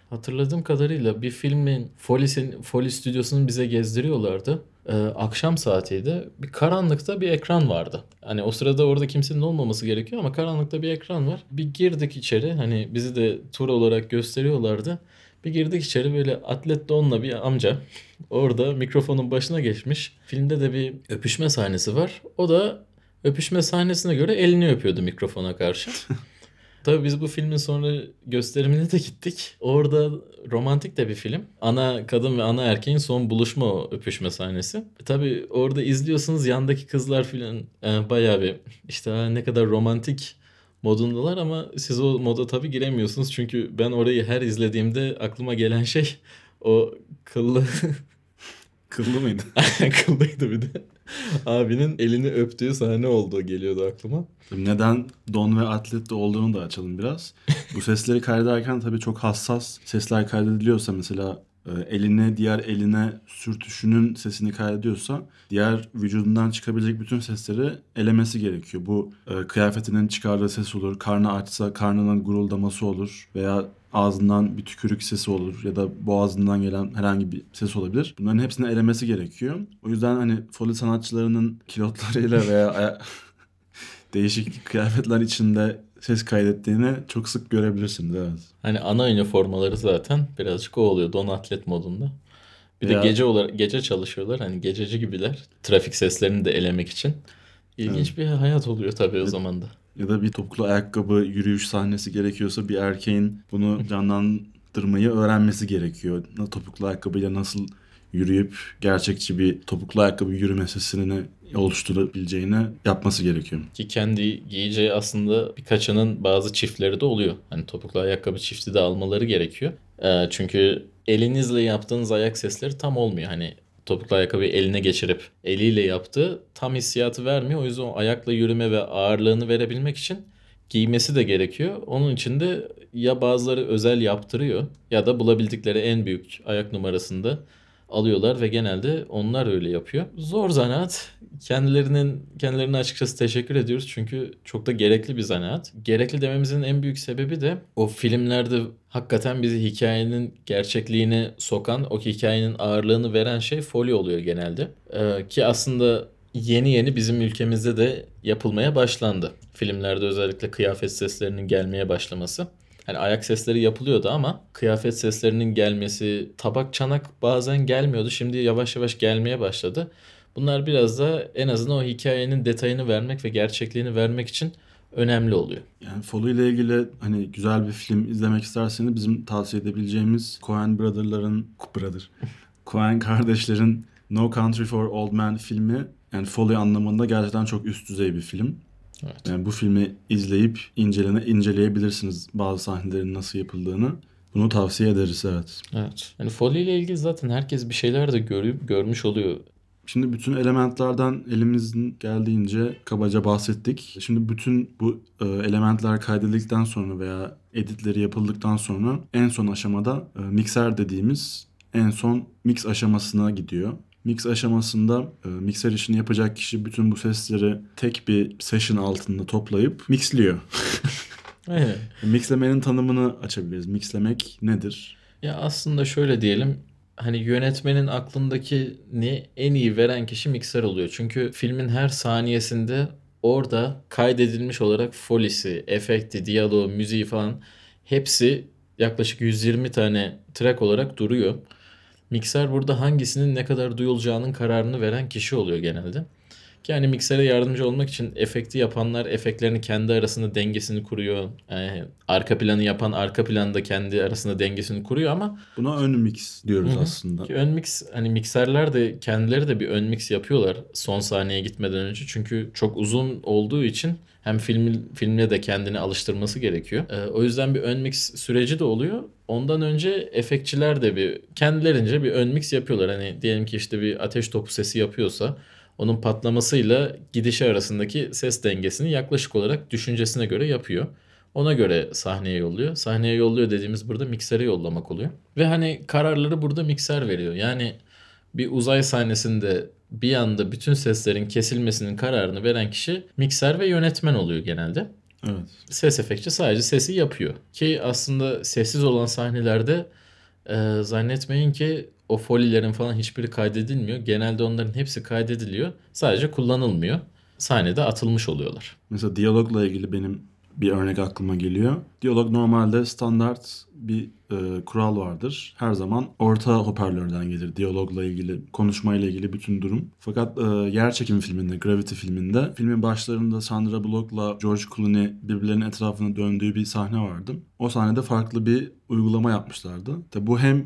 Hatırladığım kadarıyla bir filmin Foley'sin, Foley stüdyosunu bize gezdiriyorlardı. Ee, akşam saatiydi. Bir karanlıkta bir ekran vardı. Hani o sırada orada kimsenin olmaması gerekiyor ama karanlıkta bir ekran var. Bir girdik içeri. Hani bizi de tur olarak gösteriyorlardı. Bir girdik içeri böyle atlet donla bir amca. Orada mikrofonun başına geçmiş. Filmde de bir öpüşme sahnesi var. O da öpüşme sahnesine göre elini öpüyordu mikrofona karşı. Tabii biz bu filmin sonra gösterimine de gittik. Orada romantik de bir film. Ana kadın ve ana erkeğin son buluşma öpüşme sahnesi. E Tabii orada izliyorsunuz yandaki kızlar filan e, bayağı bir işte "Aa, ne kadar romantik modundalar ama siz o moda tabii giremiyorsunuz. Çünkü ben orayı her izlediğimde aklıma gelen şey o kıllı Kıllı mıydı? Kıllıydı bir de. Abinin elini öptüğü sahne oldu geliyordu aklıma. Neden don ve atletli olduğunu da açalım biraz. Bu sesleri kaydederken tabii çok hassas sesler kaydediliyorsa mesela eline diğer eline sürtüşünün sesini kaydediyorsa diğer vücudundan çıkabilecek bütün sesleri elemesi gerekiyor. Bu e, kıyafetinin çıkardığı ses olur, karnı açsa karnının guruldaması olur veya ağzından bir tükürük sesi olur ya da boğazından gelen herhangi bir ses olabilir. Bunların hepsini elemesi gerekiyor. O yüzden hani Foley sanatçılarının kilotlarıyla veya değişik kıyafetler içinde ses kaydettiğini çok sık görebilirsiniz evet. Hani ana üniformaları zaten birazcık o oluyor don atlet modunda. Bir Ya- de gece olarak gece çalışıyorlar. Hani gececi gibiler. Trafik seslerini de elemek için. İlginç bir hayat oluyor tabii o zaman da. Ya da bir topuklu ayakkabı yürüyüş sahnesi gerekiyorsa bir erkeğin bunu canlandırmayı öğrenmesi gerekiyor. Topuklu ayakkabıyla nasıl yürüyüp gerçekçi bir topuklu ayakkabı yürüme sesini oluşturabileceğini yapması gerekiyor. Ki kendi giyeceği aslında birkaçının bazı çiftleri de oluyor. Hani topuklu ayakkabı çifti de almaları gerekiyor. Ee, çünkü elinizle yaptığınız ayak sesleri tam olmuyor. Hani topuklu ayakkabıyı eline geçirip eliyle yaptığı tam hissiyatı vermiyor. O yüzden o ayakla yürüme ve ağırlığını verebilmek için giymesi de gerekiyor. Onun için de ya bazıları özel yaptırıyor ya da bulabildikleri en büyük ayak numarasında alıyorlar ve genelde onlar öyle yapıyor. Zor zanaat. Kendilerinin kendilerine açıkçası teşekkür ediyoruz çünkü çok da gerekli bir zanaat. Gerekli dememizin en büyük sebebi de o filmlerde hakikaten bizi hikayenin gerçekliğine sokan, o hikayenin ağırlığını veren şey folyo oluyor genelde. Ee, ki aslında yeni yeni bizim ülkemizde de yapılmaya başlandı. Filmlerde özellikle kıyafet seslerinin gelmeye başlaması. Hani ayak sesleri yapılıyordu ama kıyafet seslerinin gelmesi, tabak çanak bazen gelmiyordu. Şimdi yavaş yavaş gelmeye başladı. Bunlar biraz da en azından o hikayenin detayını vermek ve gerçekliğini vermek için önemli oluyor. Yani Foley ile ilgili hani güzel bir film izlemek isterseniz bizim tavsiye edebileceğimiz Coen Brother'ların Brother. Coen kardeşlerin No Country for Old Men filmi yani Foley anlamında gerçekten çok üst düzey bir film. Evet. Yani bu filmi izleyip incelene inceleyebilirsiniz bazı sahnelerin nasıl yapıldığını. Bunu tavsiye ederiz evet. Evet. Hani Foley ile ilgili zaten herkes bir şeyler de görüp görmüş oluyor. Şimdi bütün elementlerden elimizin geldiğince kabaca bahsettik. Şimdi bütün bu e, elementler kaydedildikten sonra veya editleri yapıldıktan sonra en son aşamada e, mikser dediğimiz en son mix aşamasına gidiyor. Mix aşamasında e, mikser işini yapacak kişi bütün bu sesleri tek bir session altında toplayıp mixliyor. Aynen. Mixlemenin tanımını açabiliriz. Mixlemek nedir? Ya aslında şöyle diyelim hani yönetmenin aklındaki ne en iyi veren kişi mikser oluyor. Çünkü filmin her saniyesinde orada kaydedilmiş olarak folisi, efekti, diyaloğu, müziği falan hepsi yaklaşık 120 tane track olarak duruyor. Mikser burada hangisinin ne kadar duyulacağının kararını veren kişi oluyor genelde. Ki hani miksere yardımcı olmak için efekti yapanlar efektlerini kendi arasında dengesini kuruyor. Yani arka planı yapan arka planda kendi arasında dengesini kuruyor ama Buna ön mix diyoruz Hı hı. aslında. ki ön mix hani mikserler de kendileri de bir ön mix yapıyorlar son sahneye gitmeden önce. Çünkü çok uzun olduğu için hem film filmle de kendini alıştırması gerekiyor. Ee, o yüzden bir ön mix süreci de oluyor. Ondan önce efektçiler de bir kendilerince bir ön mix yapıyorlar. Hani diyelim ki işte bir ateş topu sesi yapıyorsa onun patlamasıyla gidişi arasındaki ses dengesini yaklaşık olarak düşüncesine göre yapıyor. Ona göre sahneye yolluyor. Sahneye yolluyor dediğimiz burada miksere yollamak oluyor. Ve hani kararları burada mikser veriyor. Yani bir uzay sahnesinde bir anda bütün seslerin kesilmesinin kararını veren kişi mikser ve yönetmen oluyor genelde. Evet. Ses efektçi sadece sesi yapıyor. Ki aslında sessiz olan sahnelerde e, zannetmeyin ki o folilerin falan hiçbiri kaydedilmiyor. Genelde onların hepsi kaydediliyor. Sadece kullanılmıyor. Sahnede atılmış oluyorlar. Mesela diyalogla ilgili benim bir örnek aklıma geliyor. Diyalog normalde standart bir e, kural vardır. Her zaman orta hoparlörden gelir diyalogla ilgili, konuşmayla ilgili bütün durum. Fakat e, yer çekim filminde, Gravity filminde filmin başlarında Sandra Bullock'la George Clooney birbirlerinin etrafına döndüğü bir sahne vardı. O sahnede farklı bir uygulama yapmışlardı. Tabi bu hem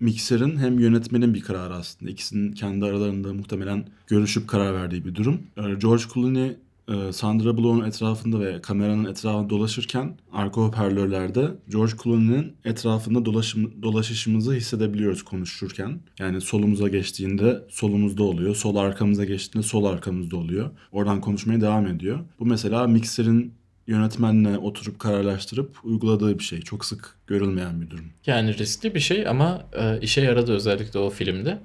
mikserin hem yönetmenin bir kararı aslında. İkisinin kendi aralarında muhtemelen görüşüp karar verdiği bir durum. E, George Clooney e, Sandra Bullock'un etrafında ve kameranın etrafında dolaşırken arka hoparlörlerde George Clooney'nin etrafında dolaşım, dolaşışımızı hissedebiliyoruz konuşurken. Yani solumuza geçtiğinde solumuzda oluyor. Sol arkamıza geçtiğinde sol arkamızda oluyor. Oradan konuşmaya devam ediyor. Bu mesela mikserin yönetmenle oturup kararlaştırıp uyguladığı bir şey. Çok sık görülmeyen bir durum. Yani riskli bir şey ama e, işe yaradı özellikle o filmde.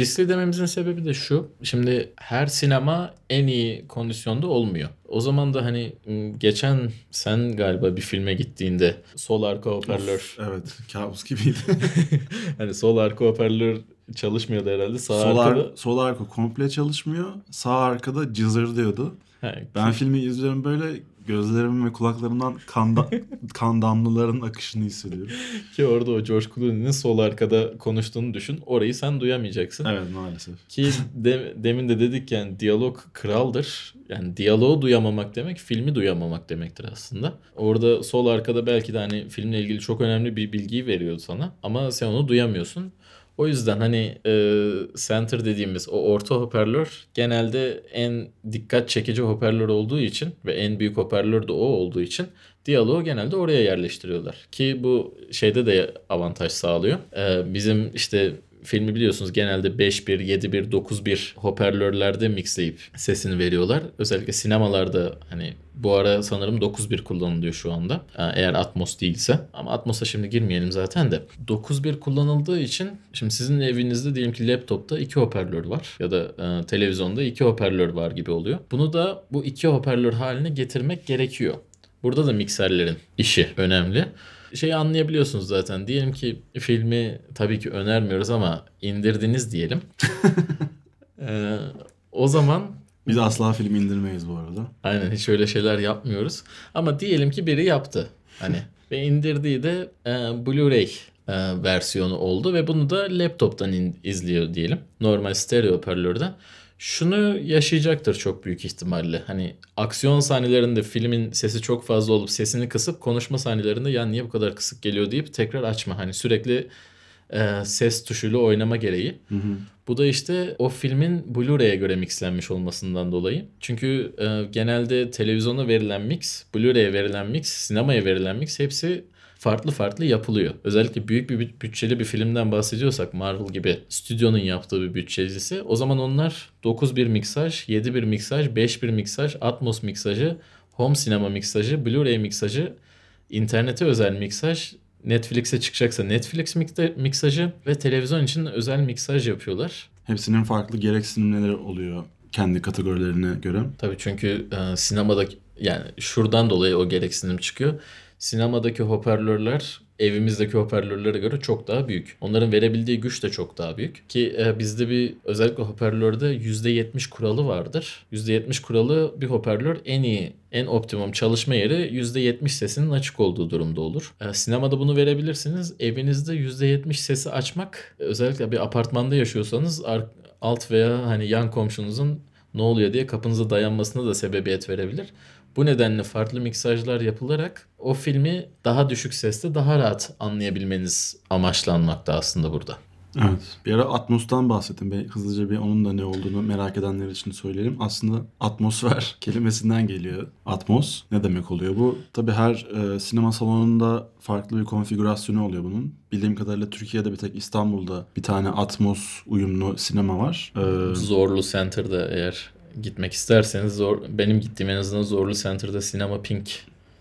Riskli dememizin sebebi de şu. Şimdi her sinema en iyi kondisyonda olmuyor. O zaman da hani geçen sen galiba bir filme gittiğinde sol arka hoparlör Of, evet kabus gibiydi. hani sol arka hoparlör çalışmıyordu herhalde. Sağ sol, arkada ar- sol arka komple çalışmıyor. Sağ arkada cızır diyordu. Ha, Ben filmi izliyorum böyle gözlerimin ve kulaklarımdan kan, da- kan damlalarının akışını hissediyorum. ki orada o George Clooney'nin sol arkada konuştuğunu düşün. Orayı sen duyamayacaksın. Evet maalesef. Ki de- demin de dedik yani diyalog kraldır. Yani diyaloğu duyamamak demek filmi duyamamak demektir aslında. Orada sol arkada belki de hani filmle ilgili çok önemli bir bilgiyi veriyordu sana ama sen onu duyamıyorsun. O yüzden hani e, center dediğimiz o orta hoparlör genelde en dikkat çekici hoparlör olduğu için ve en büyük hoparlör de o olduğu için diyaloğu genelde oraya yerleştiriyorlar. Ki bu şeyde de avantaj sağlıyor. E, bizim işte filmi biliyorsunuz genelde 5.1, 7.1, 9.1 hoparlörlerde mixleyip sesini veriyorlar. Özellikle sinemalarda hani bu ara sanırım 9.1 kullanılıyor şu anda. Ee, Eğer Atmos değilse. Ama Atmos'a şimdi girmeyelim zaten de. 9.1 kullanıldığı için şimdi sizin evinizde diyelim ki laptopta iki hoparlör var. Ya da e, televizyonda iki hoparlör var gibi oluyor. Bunu da bu iki hoparlör haline getirmek gerekiyor. Burada da mikserlerin işi önemli. Şeyi anlayabiliyorsunuz zaten. Diyelim ki filmi tabii ki önermiyoruz ama indirdiniz diyelim. Ee, o zaman Biz asla film indirmeyiz bu arada. aynen hiç öyle şeyler yapmıyoruz. Ama diyelim ki biri yaptı. Hani ve indirdiği de e, Blu-ray e, versiyonu oldu ve bunu da laptop'tan in- izliyor diyelim. Normal stereo hoparlörden. Şunu yaşayacaktır çok büyük ihtimalle. Hani aksiyon sahnelerinde filmin sesi çok fazla olup sesini kısıp konuşma sahnelerinde ya niye bu kadar kısık geliyor deyip tekrar açma. Hani sürekli e, ses tuşuyla oynama gereği. Bu da işte o filmin Blu-ray'e göre mixlenmiş olmasından dolayı. Çünkü e, genelde televizyona verilen mix, Blu-ray'e verilen mix, sinemaya verilen mix hepsi farklı farklı yapılıyor. Özellikle büyük bir büt- bütçeli bir filmden bahsediyorsak Marvel gibi stüdyonun yaptığı bir bütçelisi o zaman onlar 9.1 miksaj, 7.1 miksaj, 5.1 miksaj, Atmos miksajı, home sinema miksajı, Blu-ray miksajı, internete özel miksaj, Netflix'e çıkacaksa Netflix miksajı ve televizyon için özel miksaj yapıyorlar. Hepsinin farklı gereksinimleri oluyor kendi kategorilerine göre. Tabii çünkü e, sinemadaki yani şuradan dolayı o gereksinim çıkıyor. Sinemadaki hoparlörler evimizdeki hoparlörlere göre çok daha büyük. Onların verebildiği güç de çok daha büyük. Ki e, bizde bir özellikle hoparlörde %70 kuralı vardır. %70 kuralı bir hoparlör en iyi, en optimum çalışma yeri %70 sesinin açık olduğu durumda olur. E, sinemada bunu verebilirsiniz. Evinizde %70 sesi açmak özellikle bir apartmanda yaşıyorsanız alt veya hani yan komşunuzun ne oluyor diye kapınıza dayanmasına da sebebiyet verebilir. Bu nedenle farklı miksajlar yapılarak o filmi daha düşük sesle daha rahat anlayabilmeniz amaçlanmakta aslında burada. Evet. Bir ara Atmos'tan bahsettim. Ben hızlıca bir onun da ne olduğunu merak edenler için söyleyelim. Aslında atmosfer kelimesinden geliyor. Atmos ne demek oluyor bu? Tabii her e, sinema salonunda farklı bir konfigürasyonu oluyor bunun. Bildiğim kadarıyla Türkiye'de bir tek İstanbul'da bir tane Atmos uyumlu sinema var. E, Zorlu Center'da eğer gitmek isterseniz zor benim gittiğim en azından Zorlu Center'da Sinema Pink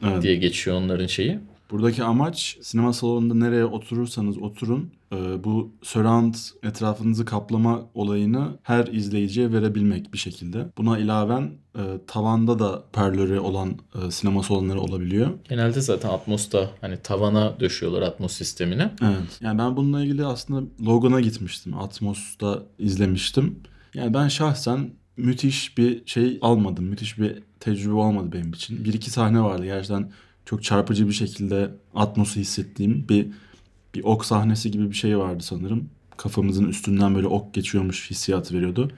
evet. diye geçiyor onların şeyi. Buradaki amaç sinema salonunda nereye oturursanız oturun e, bu surround etrafınızı kaplama olayını her izleyiciye verebilmek bir şekilde. Buna ilaven e, tavanda da hoparlörü olan e, sinema salonları olabiliyor. Genelde zaten Atmos'ta hani tavana döşüyorlar Atmos sistemini. Evet. Yani ben bununla ilgili aslında Logan'a gitmiştim. Atmos'ta izlemiştim. Yani ben şahsen müthiş bir şey almadım. Müthiş bir tecrübe olmadı benim için. Bir iki sahne vardı gerçekten çok çarpıcı bir şekilde Atmos'u hissettiğim bir bir ok sahnesi gibi bir şey vardı sanırım. Kafamızın üstünden böyle ok geçiyormuş hissiyatı veriyordu.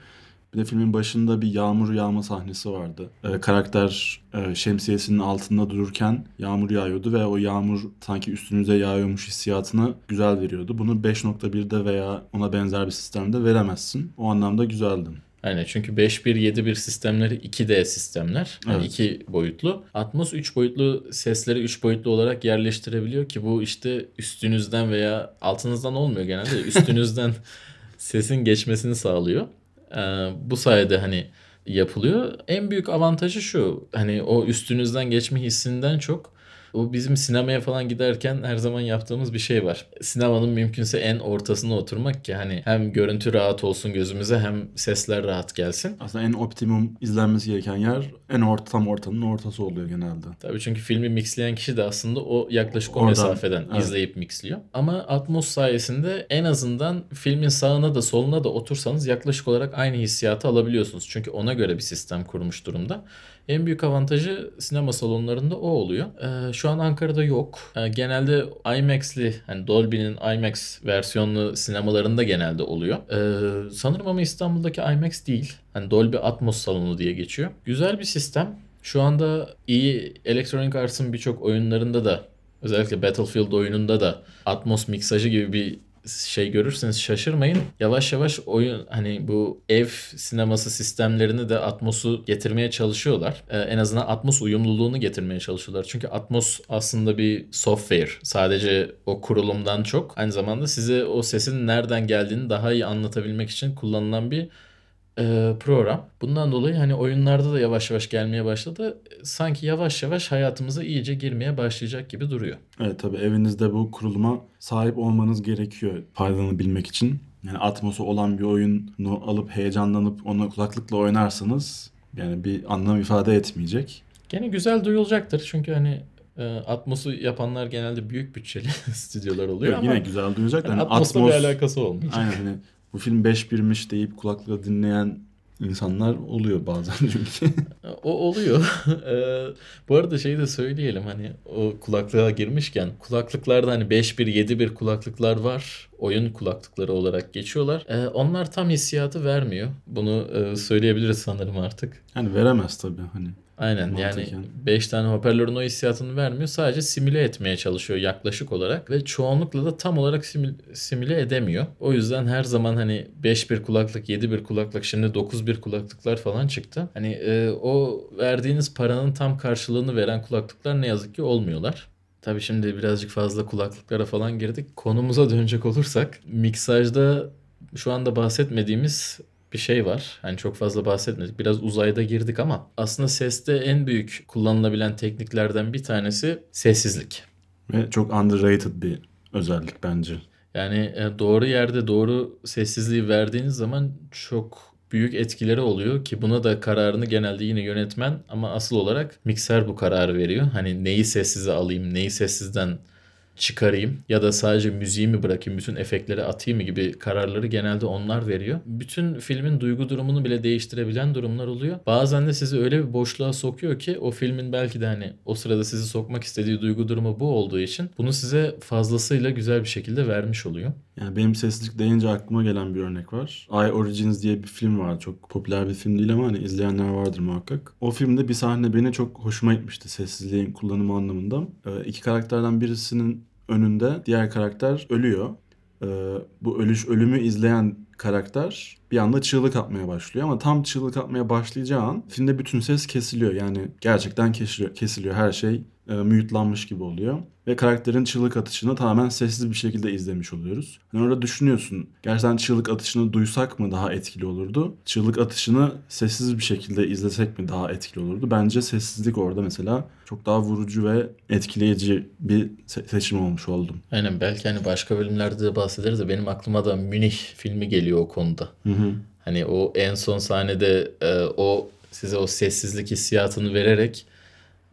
Bir de filmin başında bir yağmur yağma sahnesi vardı. Ee, karakter e, şemsiyesinin altında dururken yağmur yağıyordu ve o yağmur sanki üstünüze yağıyormuş hissiyatını güzel veriyordu. Bunu 5.1'de veya ona benzer bir sistemde veremezsin. O anlamda güzeldi. Aynen çünkü 5.1, 7.1 sistemleri 2D sistemler. Yani Evet. iki boyutlu. Atmos 3 boyutlu sesleri 3 boyutlu olarak yerleştirebiliyor ki bu işte üstünüzden veya altınızdan olmuyor genelde. Üstünüzden sesin geçmesini sağlıyor. Ee, bu sayede hani yapılıyor. En büyük avantajı şu. Hani o üstünüzden geçme hissinden çok o bizim sinemaya falan giderken her zaman yaptığımız bir şey var. Sinemanın mümkünse en ortasına oturmak ki hani hem görüntü rahat olsun gözümüze hem sesler rahat gelsin. Aslında en optimum izlenmesi gereken yer en orta, tam ortanın ortası oluyor genelde. Tabii çünkü filmi mixleyen kişi de aslında o yaklaşık o Oradan, mesafeden evet. izleyip mixliyor. Ama Atmos sayesinde en azından filmin sağına da soluna da otursanız yaklaşık olarak aynı hissiyatı alabiliyorsunuz. Çünkü ona göre bir sistem kurmuş durumda. En büyük avantajı sinema salonlarında o oluyor. Ee, şu an Ankara'da yok. Ee, genelde IMAX'li, hani Dolby'nin IMAX versiyonlu sinemalarında genelde oluyor. Ee, sanırım ama İstanbul'daki IMAX değil. Hani Dolby Atmos salonu diye geçiyor. Güzel bir sistem. Şu anda iyi Electronic Arts'ın birçok oyunlarında da özellikle Battlefield oyununda da Atmos miksajı gibi bir şey görürseniz şaşırmayın. Yavaş yavaş oyun hani bu ev sineması sistemlerini de Atmos'u getirmeye çalışıyorlar. Ee, en azından Atmos uyumluluğunu getirmeye çalışıyorlar. Çünkü Atmos aslında bir software. Sadece o kurulumdan çok aynı zamanda size o sesin nereden geldiğini daha iyi anlatabilmek için kullanılan bir e, program. Bundan dolayı hani oyunlarda da yavaş yavaş gelmeye başladı. Sanki yavaş yavaş hayatımıza iyice girmeye başlayacak gibi duruyor. Evet tabii evinizde bu kuruluma sahip olmanız gerekiyor faydalanabilmek için. Yani atmosu olan bir oyunu alıp heyecanlanıp onu kulaklıkla oynarsanız yani bir anlam ifade etmeyecek. Gene güzel duyulacaktır çünkü hani e, Atmos'u yapanlar genelde büyük bütçeli stüdyolar oluyor Evet, ama yine güzel duyulacak. da hani Hani Atmos'la Atmos, bir alakası olmayacak. aynen hani bu film 5-1'miş deyip kulaklıkla dinleyen insanlar oluyor bazen çünkü. O oluyor. Eee, bu arada şeyi de söyleyelim hani o kulaklığa girmişken kulaklıklarda hani 5.1 7.1 kulaklıklar var. Oyun kulaklıkları olarak geçiyorlar. Eee, onlar tam hissiyatı vermiyor. Bunu eee, söyleyebiliriz sanırım artık. Yani veremez tabii hani. Aynen yani Mantıken. 5 tane hoparlörün o hissiyatını vermiyor. Sadece simüle etmeye çalışıyor yaklaşık olarak ve çoğunlukla da tam olarak simül- simüle edemiyor. O yüzden her zaman hani 5.1 kulaklık, 7.1 kulaklık, şimdi 9.1 kulaklıklar falan çıktı. Hani e, o verdiğiniz paranın tam karşılığını veren kulaklıklar ne yazık ki olmuyorlar. Tabii şimdi birazcık fazla kulaklıklara falan girdik. Konumuza dönecek olursak miksajda şu anda bahsetmediğimiz bir şey var. Hani çok fazla bahsetmedik. Biraz uzayda girdik ama aslında seste en büyük kullanılabilen tekniklerden bir tanesi sessizlik. Ve çok underrated bir özellik bence. Yani e, doğru yerde doğru sessizliği verdiğiniz zaman çok büyük etkileri oluyor ki buna da kararını genelde yine yönetmen ama asıl olarak mikser bu kararı veriyor. Hani neyi sessize alayım, neyi sessizden çıkarayım ya da sadece müziği mi bırakayım, bütün efektleri atayım mı gibi kararları genelde onlar veriyor. Bütün filmin duygu durumunu bile değiştirebilen durumlar oluyor. Bazen de sizi öyle bir boşluğa sokuyor ki o filmin belki de hani o sırada sizi sokmak istediği duygu durumu bu olduğu için bunu size fazlasıyla güzel bir şekilde vermiş oluyor. Yani benim sessizlik deyince aklıma gelen bir örnek var. I Origins diye bir film var. Çok popüler bir film değil ama hani izleyenler vardır muhakkak. O filmde bir sahne beni çok hoşuma gitmişti sessizliğin kullanımı anlamında. Ee, iki karakterden birisinin önünde diğer karakter ölüyor. Ee, bu ölüş ölümü izleyen karakter bir anda çığlık atmaya başlıyor ama tam çığlık atmaya başlayacağı an filmde bütün ses kesiliyor. Yani gerçekten kesiliyor, kesiliyor. her şey e, mute'lanmış gibi oluyor. Ve karakterin çığlık atışını tamamen sessiz bir şekilde izlemiş oluyoruz. Yani orada düşünüyorsun. Gerçekten çığlık atışını duysak mı daha etkili olurdu? Çığlık atışını sessiz bir şekilde izlesek mi daha etkili olurdu? Bence sessizlik orada mesela çok daha vurucu ve etkileyici bir se- seçim olmuş oldum. Aynen belki hani başka bölümlerde de bahsederiz de benim aklıma da Münih filmi geliyor o konuda. Hı hı. Hani o en son sahnede e, o size o sessizlik hissiyatını vererek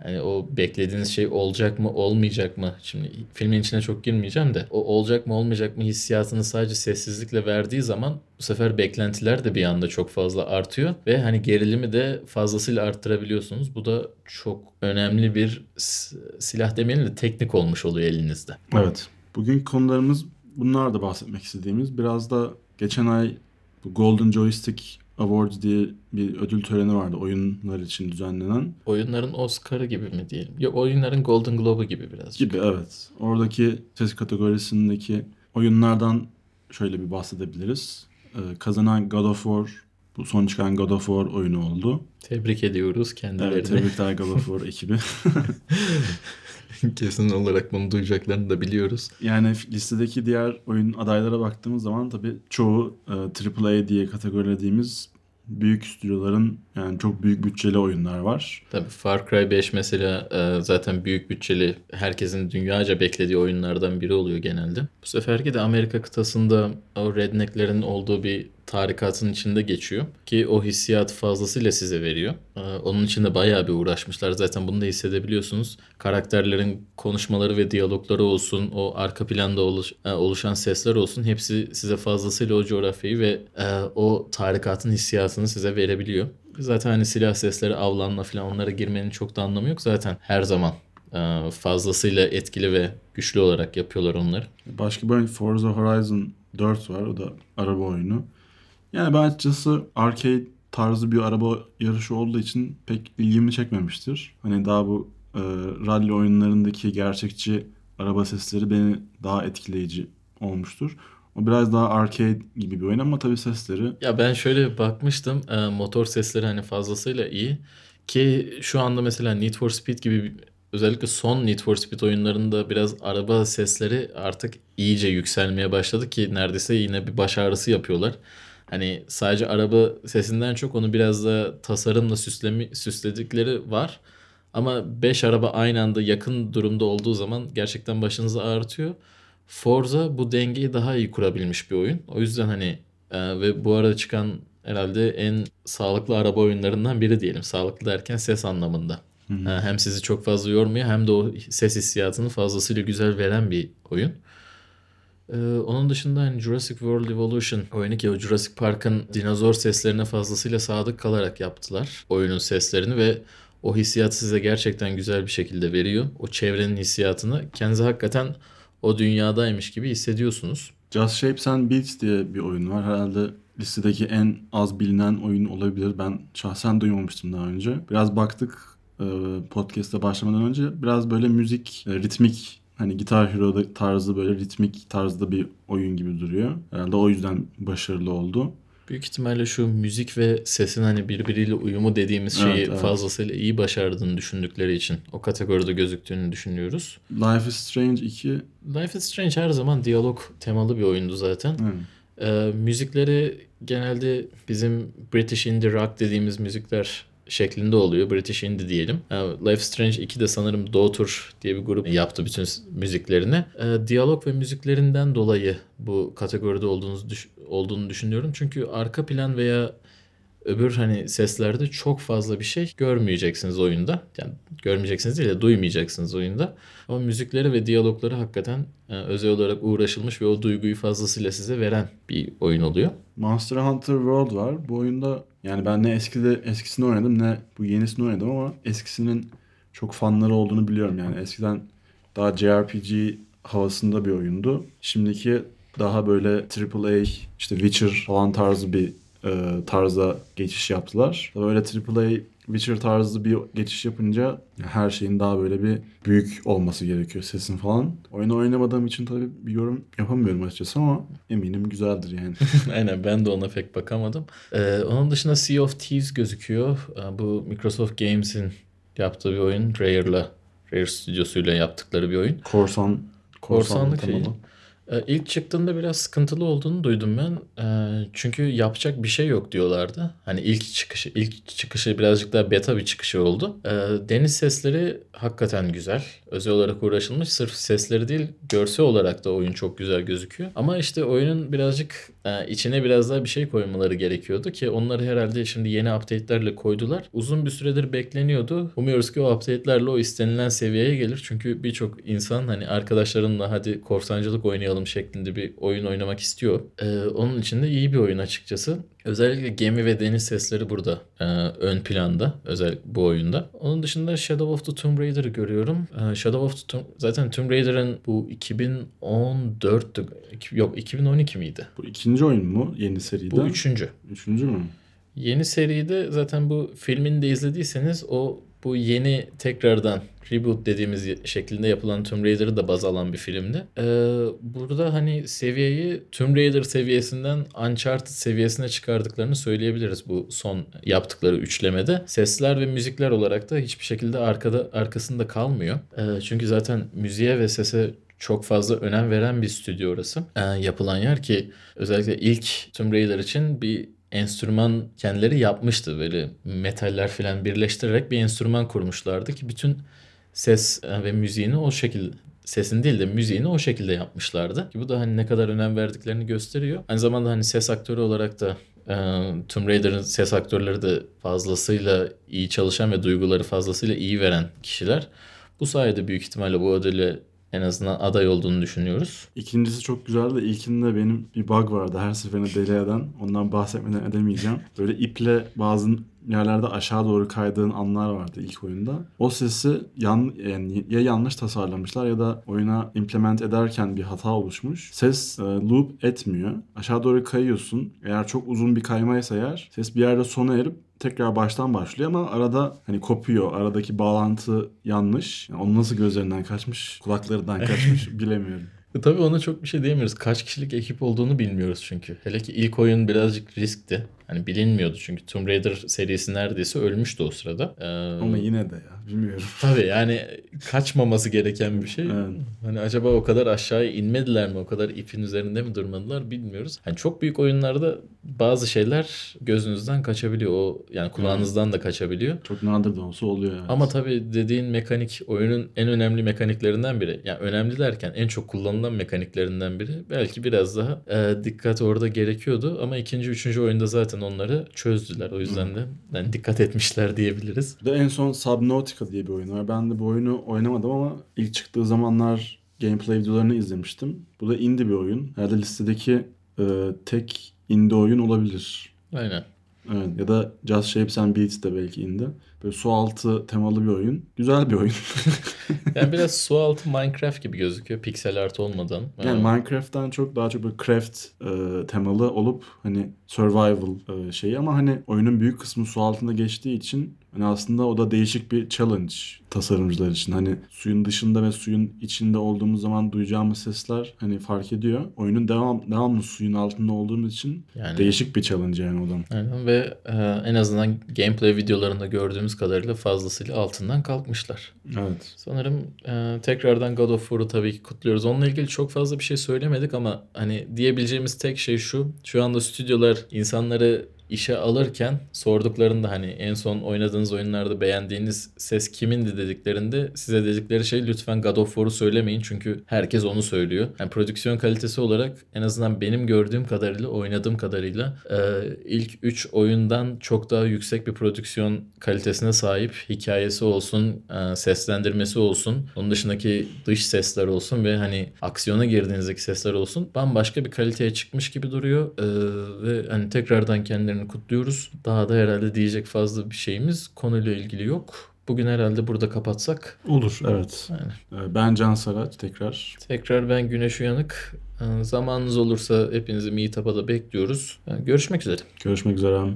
hani o beklediğiniz şey olacak mı olmayacak mı? Şimdi filmin içine çok girmeyeceğim de o olacak mı olmayacak mı hissiyatını sadece sessizlikle verdiği zaman bu sefer beklentiler de bir anda çok fazla artıyor ve hani gerilimi de fazlasıyla arttırabiliyorsunuz. Bu da çok önemli bir silah demeyelim de teknik olmuş oluyor elinizde. Evet. Bugünkü konularımız bunlar da bahsetmek istediğimiz. Biraz da geçen ay bu Golden Joystick Awards diye bir ödül töreni vardı oyunlar için düzenlenen. Oyunların Oscar'ı gibi mi diyelim? Yok oyunların Golden Globe'u gibi birazcık. Gibi evet. Oradaki ses kategorisindeki oyunlardan şöyle bir bahsedebiliriz. Ee, kazanan God of War, bu son çıkan God of War oyunu oldu. Tebrik ediyoruz kendilerini. Evet, tebrikler God of War ekibi. Kesin olarak bunu duyacaklarını da biliyoruz. Yani listedeki diğer oyun adaylara baktığımız zaman tabii çoğu e, AAA diye kategorilediğimiz büyük stüdyoların yani çok büyük bütçeli oyunlar var. Tabii Far Cry 5 mesela e, zaten büyük bütçeli herkesin dünyaca beklediği oyunlardan biri oluyor genelde. Bu seferki de Amerika kıtasında o rednecklerin olduğu bir tarikatın içinde geçiyor. Ki o hissiyatı fazlasıyla size veriyor. E, Onun için de bayağı bir uğraşmışlar. Zaten bunu da hissedebiliyorsunuz. Karakterlerin konuşmaları ve diyalogları olsun, o arka planda e, oluşan sesler olsun hepsi size fazlasıyla o coğrafyayı ve e, o tarikatın hissiyatını size verebiliyor. Zaten hani silah sesleri, avlanma falan onlara girmenin çok da anlamı yok. Zaten her zaman e, fazlasıyla etkili ve güçlü olarak yapıyorlar onları. Başka bir Forza Horizon 4 var. O da araba oyunu. Yani ben açıkçası arcade tarzı bir araba yarışı olduğu için pek ilgimi çekmemiştir. Hani daha bu e, rally oyunlarındaki gerçekçi araba sesleri beni daha etkileyici olmuştur. O biraz daha arcade gibi bir oyun ama tabii sesleri Ya ben şöyle bakmıştım. e, motor sesleri hani fazlasıyla iyi. Ki şu anda mesela Need for Speed gibi özellikle son Need for Speed oyunlarında biraz araba sesleri artık iyice yükselmeye başladı ki neredeyse yine bir baş ağrısı yapıyorlar. Hani sadece araba sesinden çok onu biraz da tasarımla süslemi, süsledikleri var. Ama 5 araba aynı anda yakın durumda olduğu zaman gerçekten başınızı ağrıtıyor. Forza bu dengeyi daha iyi kurabilmiş bir oyun. O yüzden hani e, ve bu arada çıkan herhalde en sağlıklı araba oyunlarından biri diyelim. Sağlıklı derken ses anlamında. E, hem sizi çok fazla yormuyor hem de o ses hissiyatını fazlasıyla güzel veren bir oyun. Ee, onun dışında hani Jurassic World Evolution oyunu ki o Jurassic Park'ın dinozor seslerine fazlasıyla sadık kalarak yaptılar oyunun seslerini ve o hissiyatı size gerçekten güzel bir şekilde veriyor. O çevrenin hissiyatını kendinizi hakikaten o dünyadaymış gibi hissediyorsunuz. Just Shapes and Beats diye bir oyun var. Herhalde listedeki en az bilinen oyun olabilir. Ben şahsen duymamıştım daha önce. Biraz baktık e, podcast'e başlamadan önce. Biraz böyle müzik, e, ritmik hani Guitar Hero tarzı böyle ritmik tarzda bir oyun gibi duruyor. Herhalde o yüzden başarılı oldu. Büyük ihtimalle şu müzik ve sesin hani birbiriyle uyumu dediğimiz şeyi Evet, evet. fazlasıyla iyi başardığını düşündükleri için o kategoride gözüktüğünü düşünüyoruz. Life is Strange 2 Life is Strange her zaman diyalog temalı bir oyundu zaten. evet. Ee, müzikleri genelde bizim British Indie Rock dediğimiz müzikler şeklinde oluyor. British Indie diyelim. Ee, Life Strange 2 de sanırım Daughter diye bir grup yaptı bütün müziklerini. Ee, diyalog ve müziklerinden dolayı bu kategoride olduğunu, düş- olduğunu düşünüyorum. Çünkü arka plan veya öbür hani seslerde çok fazla bir şey görmeyeceksiniz oyunda. Yani görmeyeceksiniz değil de duymayacaksınız oyunda. Ama müzikleri ve diyalogları hakikaten e, özel olarak uğraşılmış ve o duyguyu fazlasıyla size veren bir oyun oluyor. Monster Hunter World var. Bu oyunda yani ben ne eskide eskisini oynadım ne bu yenisini oynadım ama eskisinin çok fanları olduğunu biliyorum yani. Eskiden daha JRPG havasında bir oyundu. Şimdiki daha böyle AAA işte Witcher falan tarzı bir e, tarza geçiş yaptılar. Tabii Öyle AAA Witcher tarzı bir geçiş yapınca her şeyin daha böyle bir büyük olması gerekiyor sesin falan. Oyunu oynamadığım için tabii bir yorum yapamıyorum açıkçası ama eminim güzeldir yani. Aynen ben de ona pek bakamadım. Ee, onun dışında Sea of Thieves gözüküyor. Ee, bu Microsoft Games'in yaptığı bir oyun. Rare'la, Rare stüdyosuyla yaptıkları bir oyun. Korsan Korsanlık temalı. şeyi. Ee, ilk çıktığında biraz sıkıntılı olduğunu duydum ben. Ee, çünkü yapacak bir şey yok diyorlardı. Hani ilk çıkışı, ilk çıkışı birazcık daha beta bir çıkışı oldu. Ee, deniz sesleri hakikaten güzel. Özel olarak uğraşılmış. Sırf sesleri değil, görsel olarak da oyun çok güzel gözüküyor. Ama işte oyunun birazcık e, içine biraz daha bir şey koymaları gerekiyordu ki onları herhalde şimdi yeni update'lerle koydular. Uzun bir süredir bekleniyordu. Umuyoruz ki o update'lerle o istenilen seviyeye gelir. Çünkü birçok insan hani arkadaşlarımla hadi korsancılık oynayalım şeklinde bir oyun oynamak istiyor. Ee, onun için de iyi bir oyun açıkçası. Özellikle gemi ve deniz sesleri burada e, ön planda özellikle bu oyunda. Onun dışında Shadow of the Tomb Raider'ı görüyorum. E, Shadow of the Tomb zaten Tomb Raider'ın bu 2014'tü yok 2012 miydi? Bu ikinci oyun mu yeni seride? Bu üçüncü. Üçüncü mü? Yeni seride zaten bu filmini de izlediyseniz o bu yeni tekrardan reboot dediğimiz şeklinde yapılan Tomb Raider'ı da baz alan bir filmdi. Ee, burada hani seviyeyi Tomb Raider seviyesinden Uncharted seviyesine çıkardıklarını söyleyebiliriz bu son yaptıkları üçlemede. Sesler ve müzikler olarak da hiçbir şekilde arkada arkasında kalmıyor. Ee, çünkü zaten müziğe ve sese çok fazla önem veren bir stüdyo orası. Ee, yapılan yer ki özellikle ilk Tomb Raider için bir enstrüman kendileri yapmıştı. Böyle metaller falan birleştirerek bir enstrüman kurmuşlardı ki bütün ses e, ve müziğini o şekilde sesin değil de müziğini o şekilde yapmışlardı. Ki bu da hani ne kadar önem verdiklerini gösteriyor. Aynı zamanda hani ses aktörü olarak da e, Tomb Raider'ın ses aktörleri de fazlasıyla iyi çalışan ve duyguları fazlasıyla iyi veren kişiler. Bu sayede büyük ihtimalle bu ödüle en azından aday olduğunu düşünüyoruz. İkincisi çok güzeldi de ilkinde benim bir bug vardı her seferinde deli eden. Ondan bahsetmeden edemeyeceğim. Böyle iple bazı yerlerde aşağı doğru kaydığın anlar vardı ilk oyunda. O sesi yan, yani ya yanlış tasarlamışlar ya da oyuna implement ederken bir hata oluşmuş. Ses e, loop etmiyor. Aşağı doğru kayıyorsun. Eğer çok uzun bir kaymaysa eğer ses bir yerde sona erip tekrar baştan başlıyor ama arada hani kopuyor. Aradaki bağlantı yanlış. Yani onu nasıl gözlerinden kaçmış, kulaklarından kaçmış bilemiyorum. E Tabii ona çok bir şey diyemiyoruz. Kaç kişilik ekip olduğunu bilmiyoruz çünkü. Hele ki ilk oyun birazcık riskti. Hani bilinmiyordu çünkü Tomb Raider serisi neredeyse ölmüştü o sırada. Ee, Ama yine de ya bilmiyorum. Tabii yani kaçmaması gereken bir şey. Evet. Hani acaba o kadar aşağıya inmediler mi? O kadar ipin üzerinde mi durmadılar bilmiyoruz. Hani çok büyük oyunlarda bazı şeyler gözünüzden kaçabiliyor. O yani kulağınızdan da kaçabiliyor. Çok nadir de olsa oluyor yani. Ama tabii dediğin mekanik oyunun en önemli mekaniklerinden biri. Yani önemli derken en çok kullanılan mekaniklerinden biri. Belki biraz daha e, dikkat orada gerekiyordu ama ikinci, üçüncü oyunda zaten onları çözdüler. O yüzden de yani dikkat etmişler diyebiliriz. Bir de en son Subnautica diye bir oyun var. Ben de bu oyunu oynamadım ama ilk çıktığı zamanlar gameplay videolarını izlemiştim. Bu da indie bir oyun. Herhalde listedeki e, tek indie oyun olabilir. Aynen. Evet. Ya da Just Shapes and Beats de belki indie. Böyle su altı temalı bir oyun. Güzel bir oyun. Yani biraz su altı Minecraft gibi gözüküyor. Piksel art olmadan. Yani Ee, Minecraft'tan çok daha çok böyle craft e, temalı olup hani survival e, şeyi ama hani oyunun büyük kısmı su altında geçtiği için hani aslında o da değişik bir challenge tasarımcılar için. Hani suyun dışında ve suyun içinde olduğumuz zaman duyacağımız sesler hani fark ediyor. Oyunun devam devamlı suyun altında olduğumuz için Yani- değişik bir challenge yani o da. Aynen ve e, en azından gameplay videolarında gördüğümüz kadarıyla fazlasıyla altından kalkmışlar. Evet. Sanırım e, tekrardan God of War'u tabii ki kutluyoruz. Onunla ilgili çok fazla bir şey söylemedik ama hani diyebileceğimiz tek şey şu. Şu anda stüdyolar insanları işe alırken sorduklarında hani en son oynadığınız oyunlarda beğendiğiniz ses kimindi dediklerinde size dedikleri şey lütfen God of War'u söylemeyin çünkü herkes onu söylüyor. Yani prodüksiyon kalitesi olarak en azından benim gördüğüm kadarıyla oynadığım kadarıyla e, ilk 3 oyundan çok daha yüksek bir prodüksiyon kalitesine sahip hikayesi olsun, e, seslendirmesi olsun, onun dışındaki dış sesler olsun ve hani aksiyona girdiğinizdeki sesler olsun bambaşka bir kaliteye çıkmış gibi duruyor E, ve hani tekrardan kendilerini günlerini kutluyoruz. Daha da herhalde diyecek fazla bir şeyimiz konuyla ilgili yok. Bugün herhalde burada kapatsak. Olur evet. Yani. Ee, ben Can Sarat tekrar. Tekrar ben Güneş Uyanık. Ee, zamanınız olursa hepinizi Meetup'a da bekliyoruz. Görüşmek üzere. Görüşmek üzere.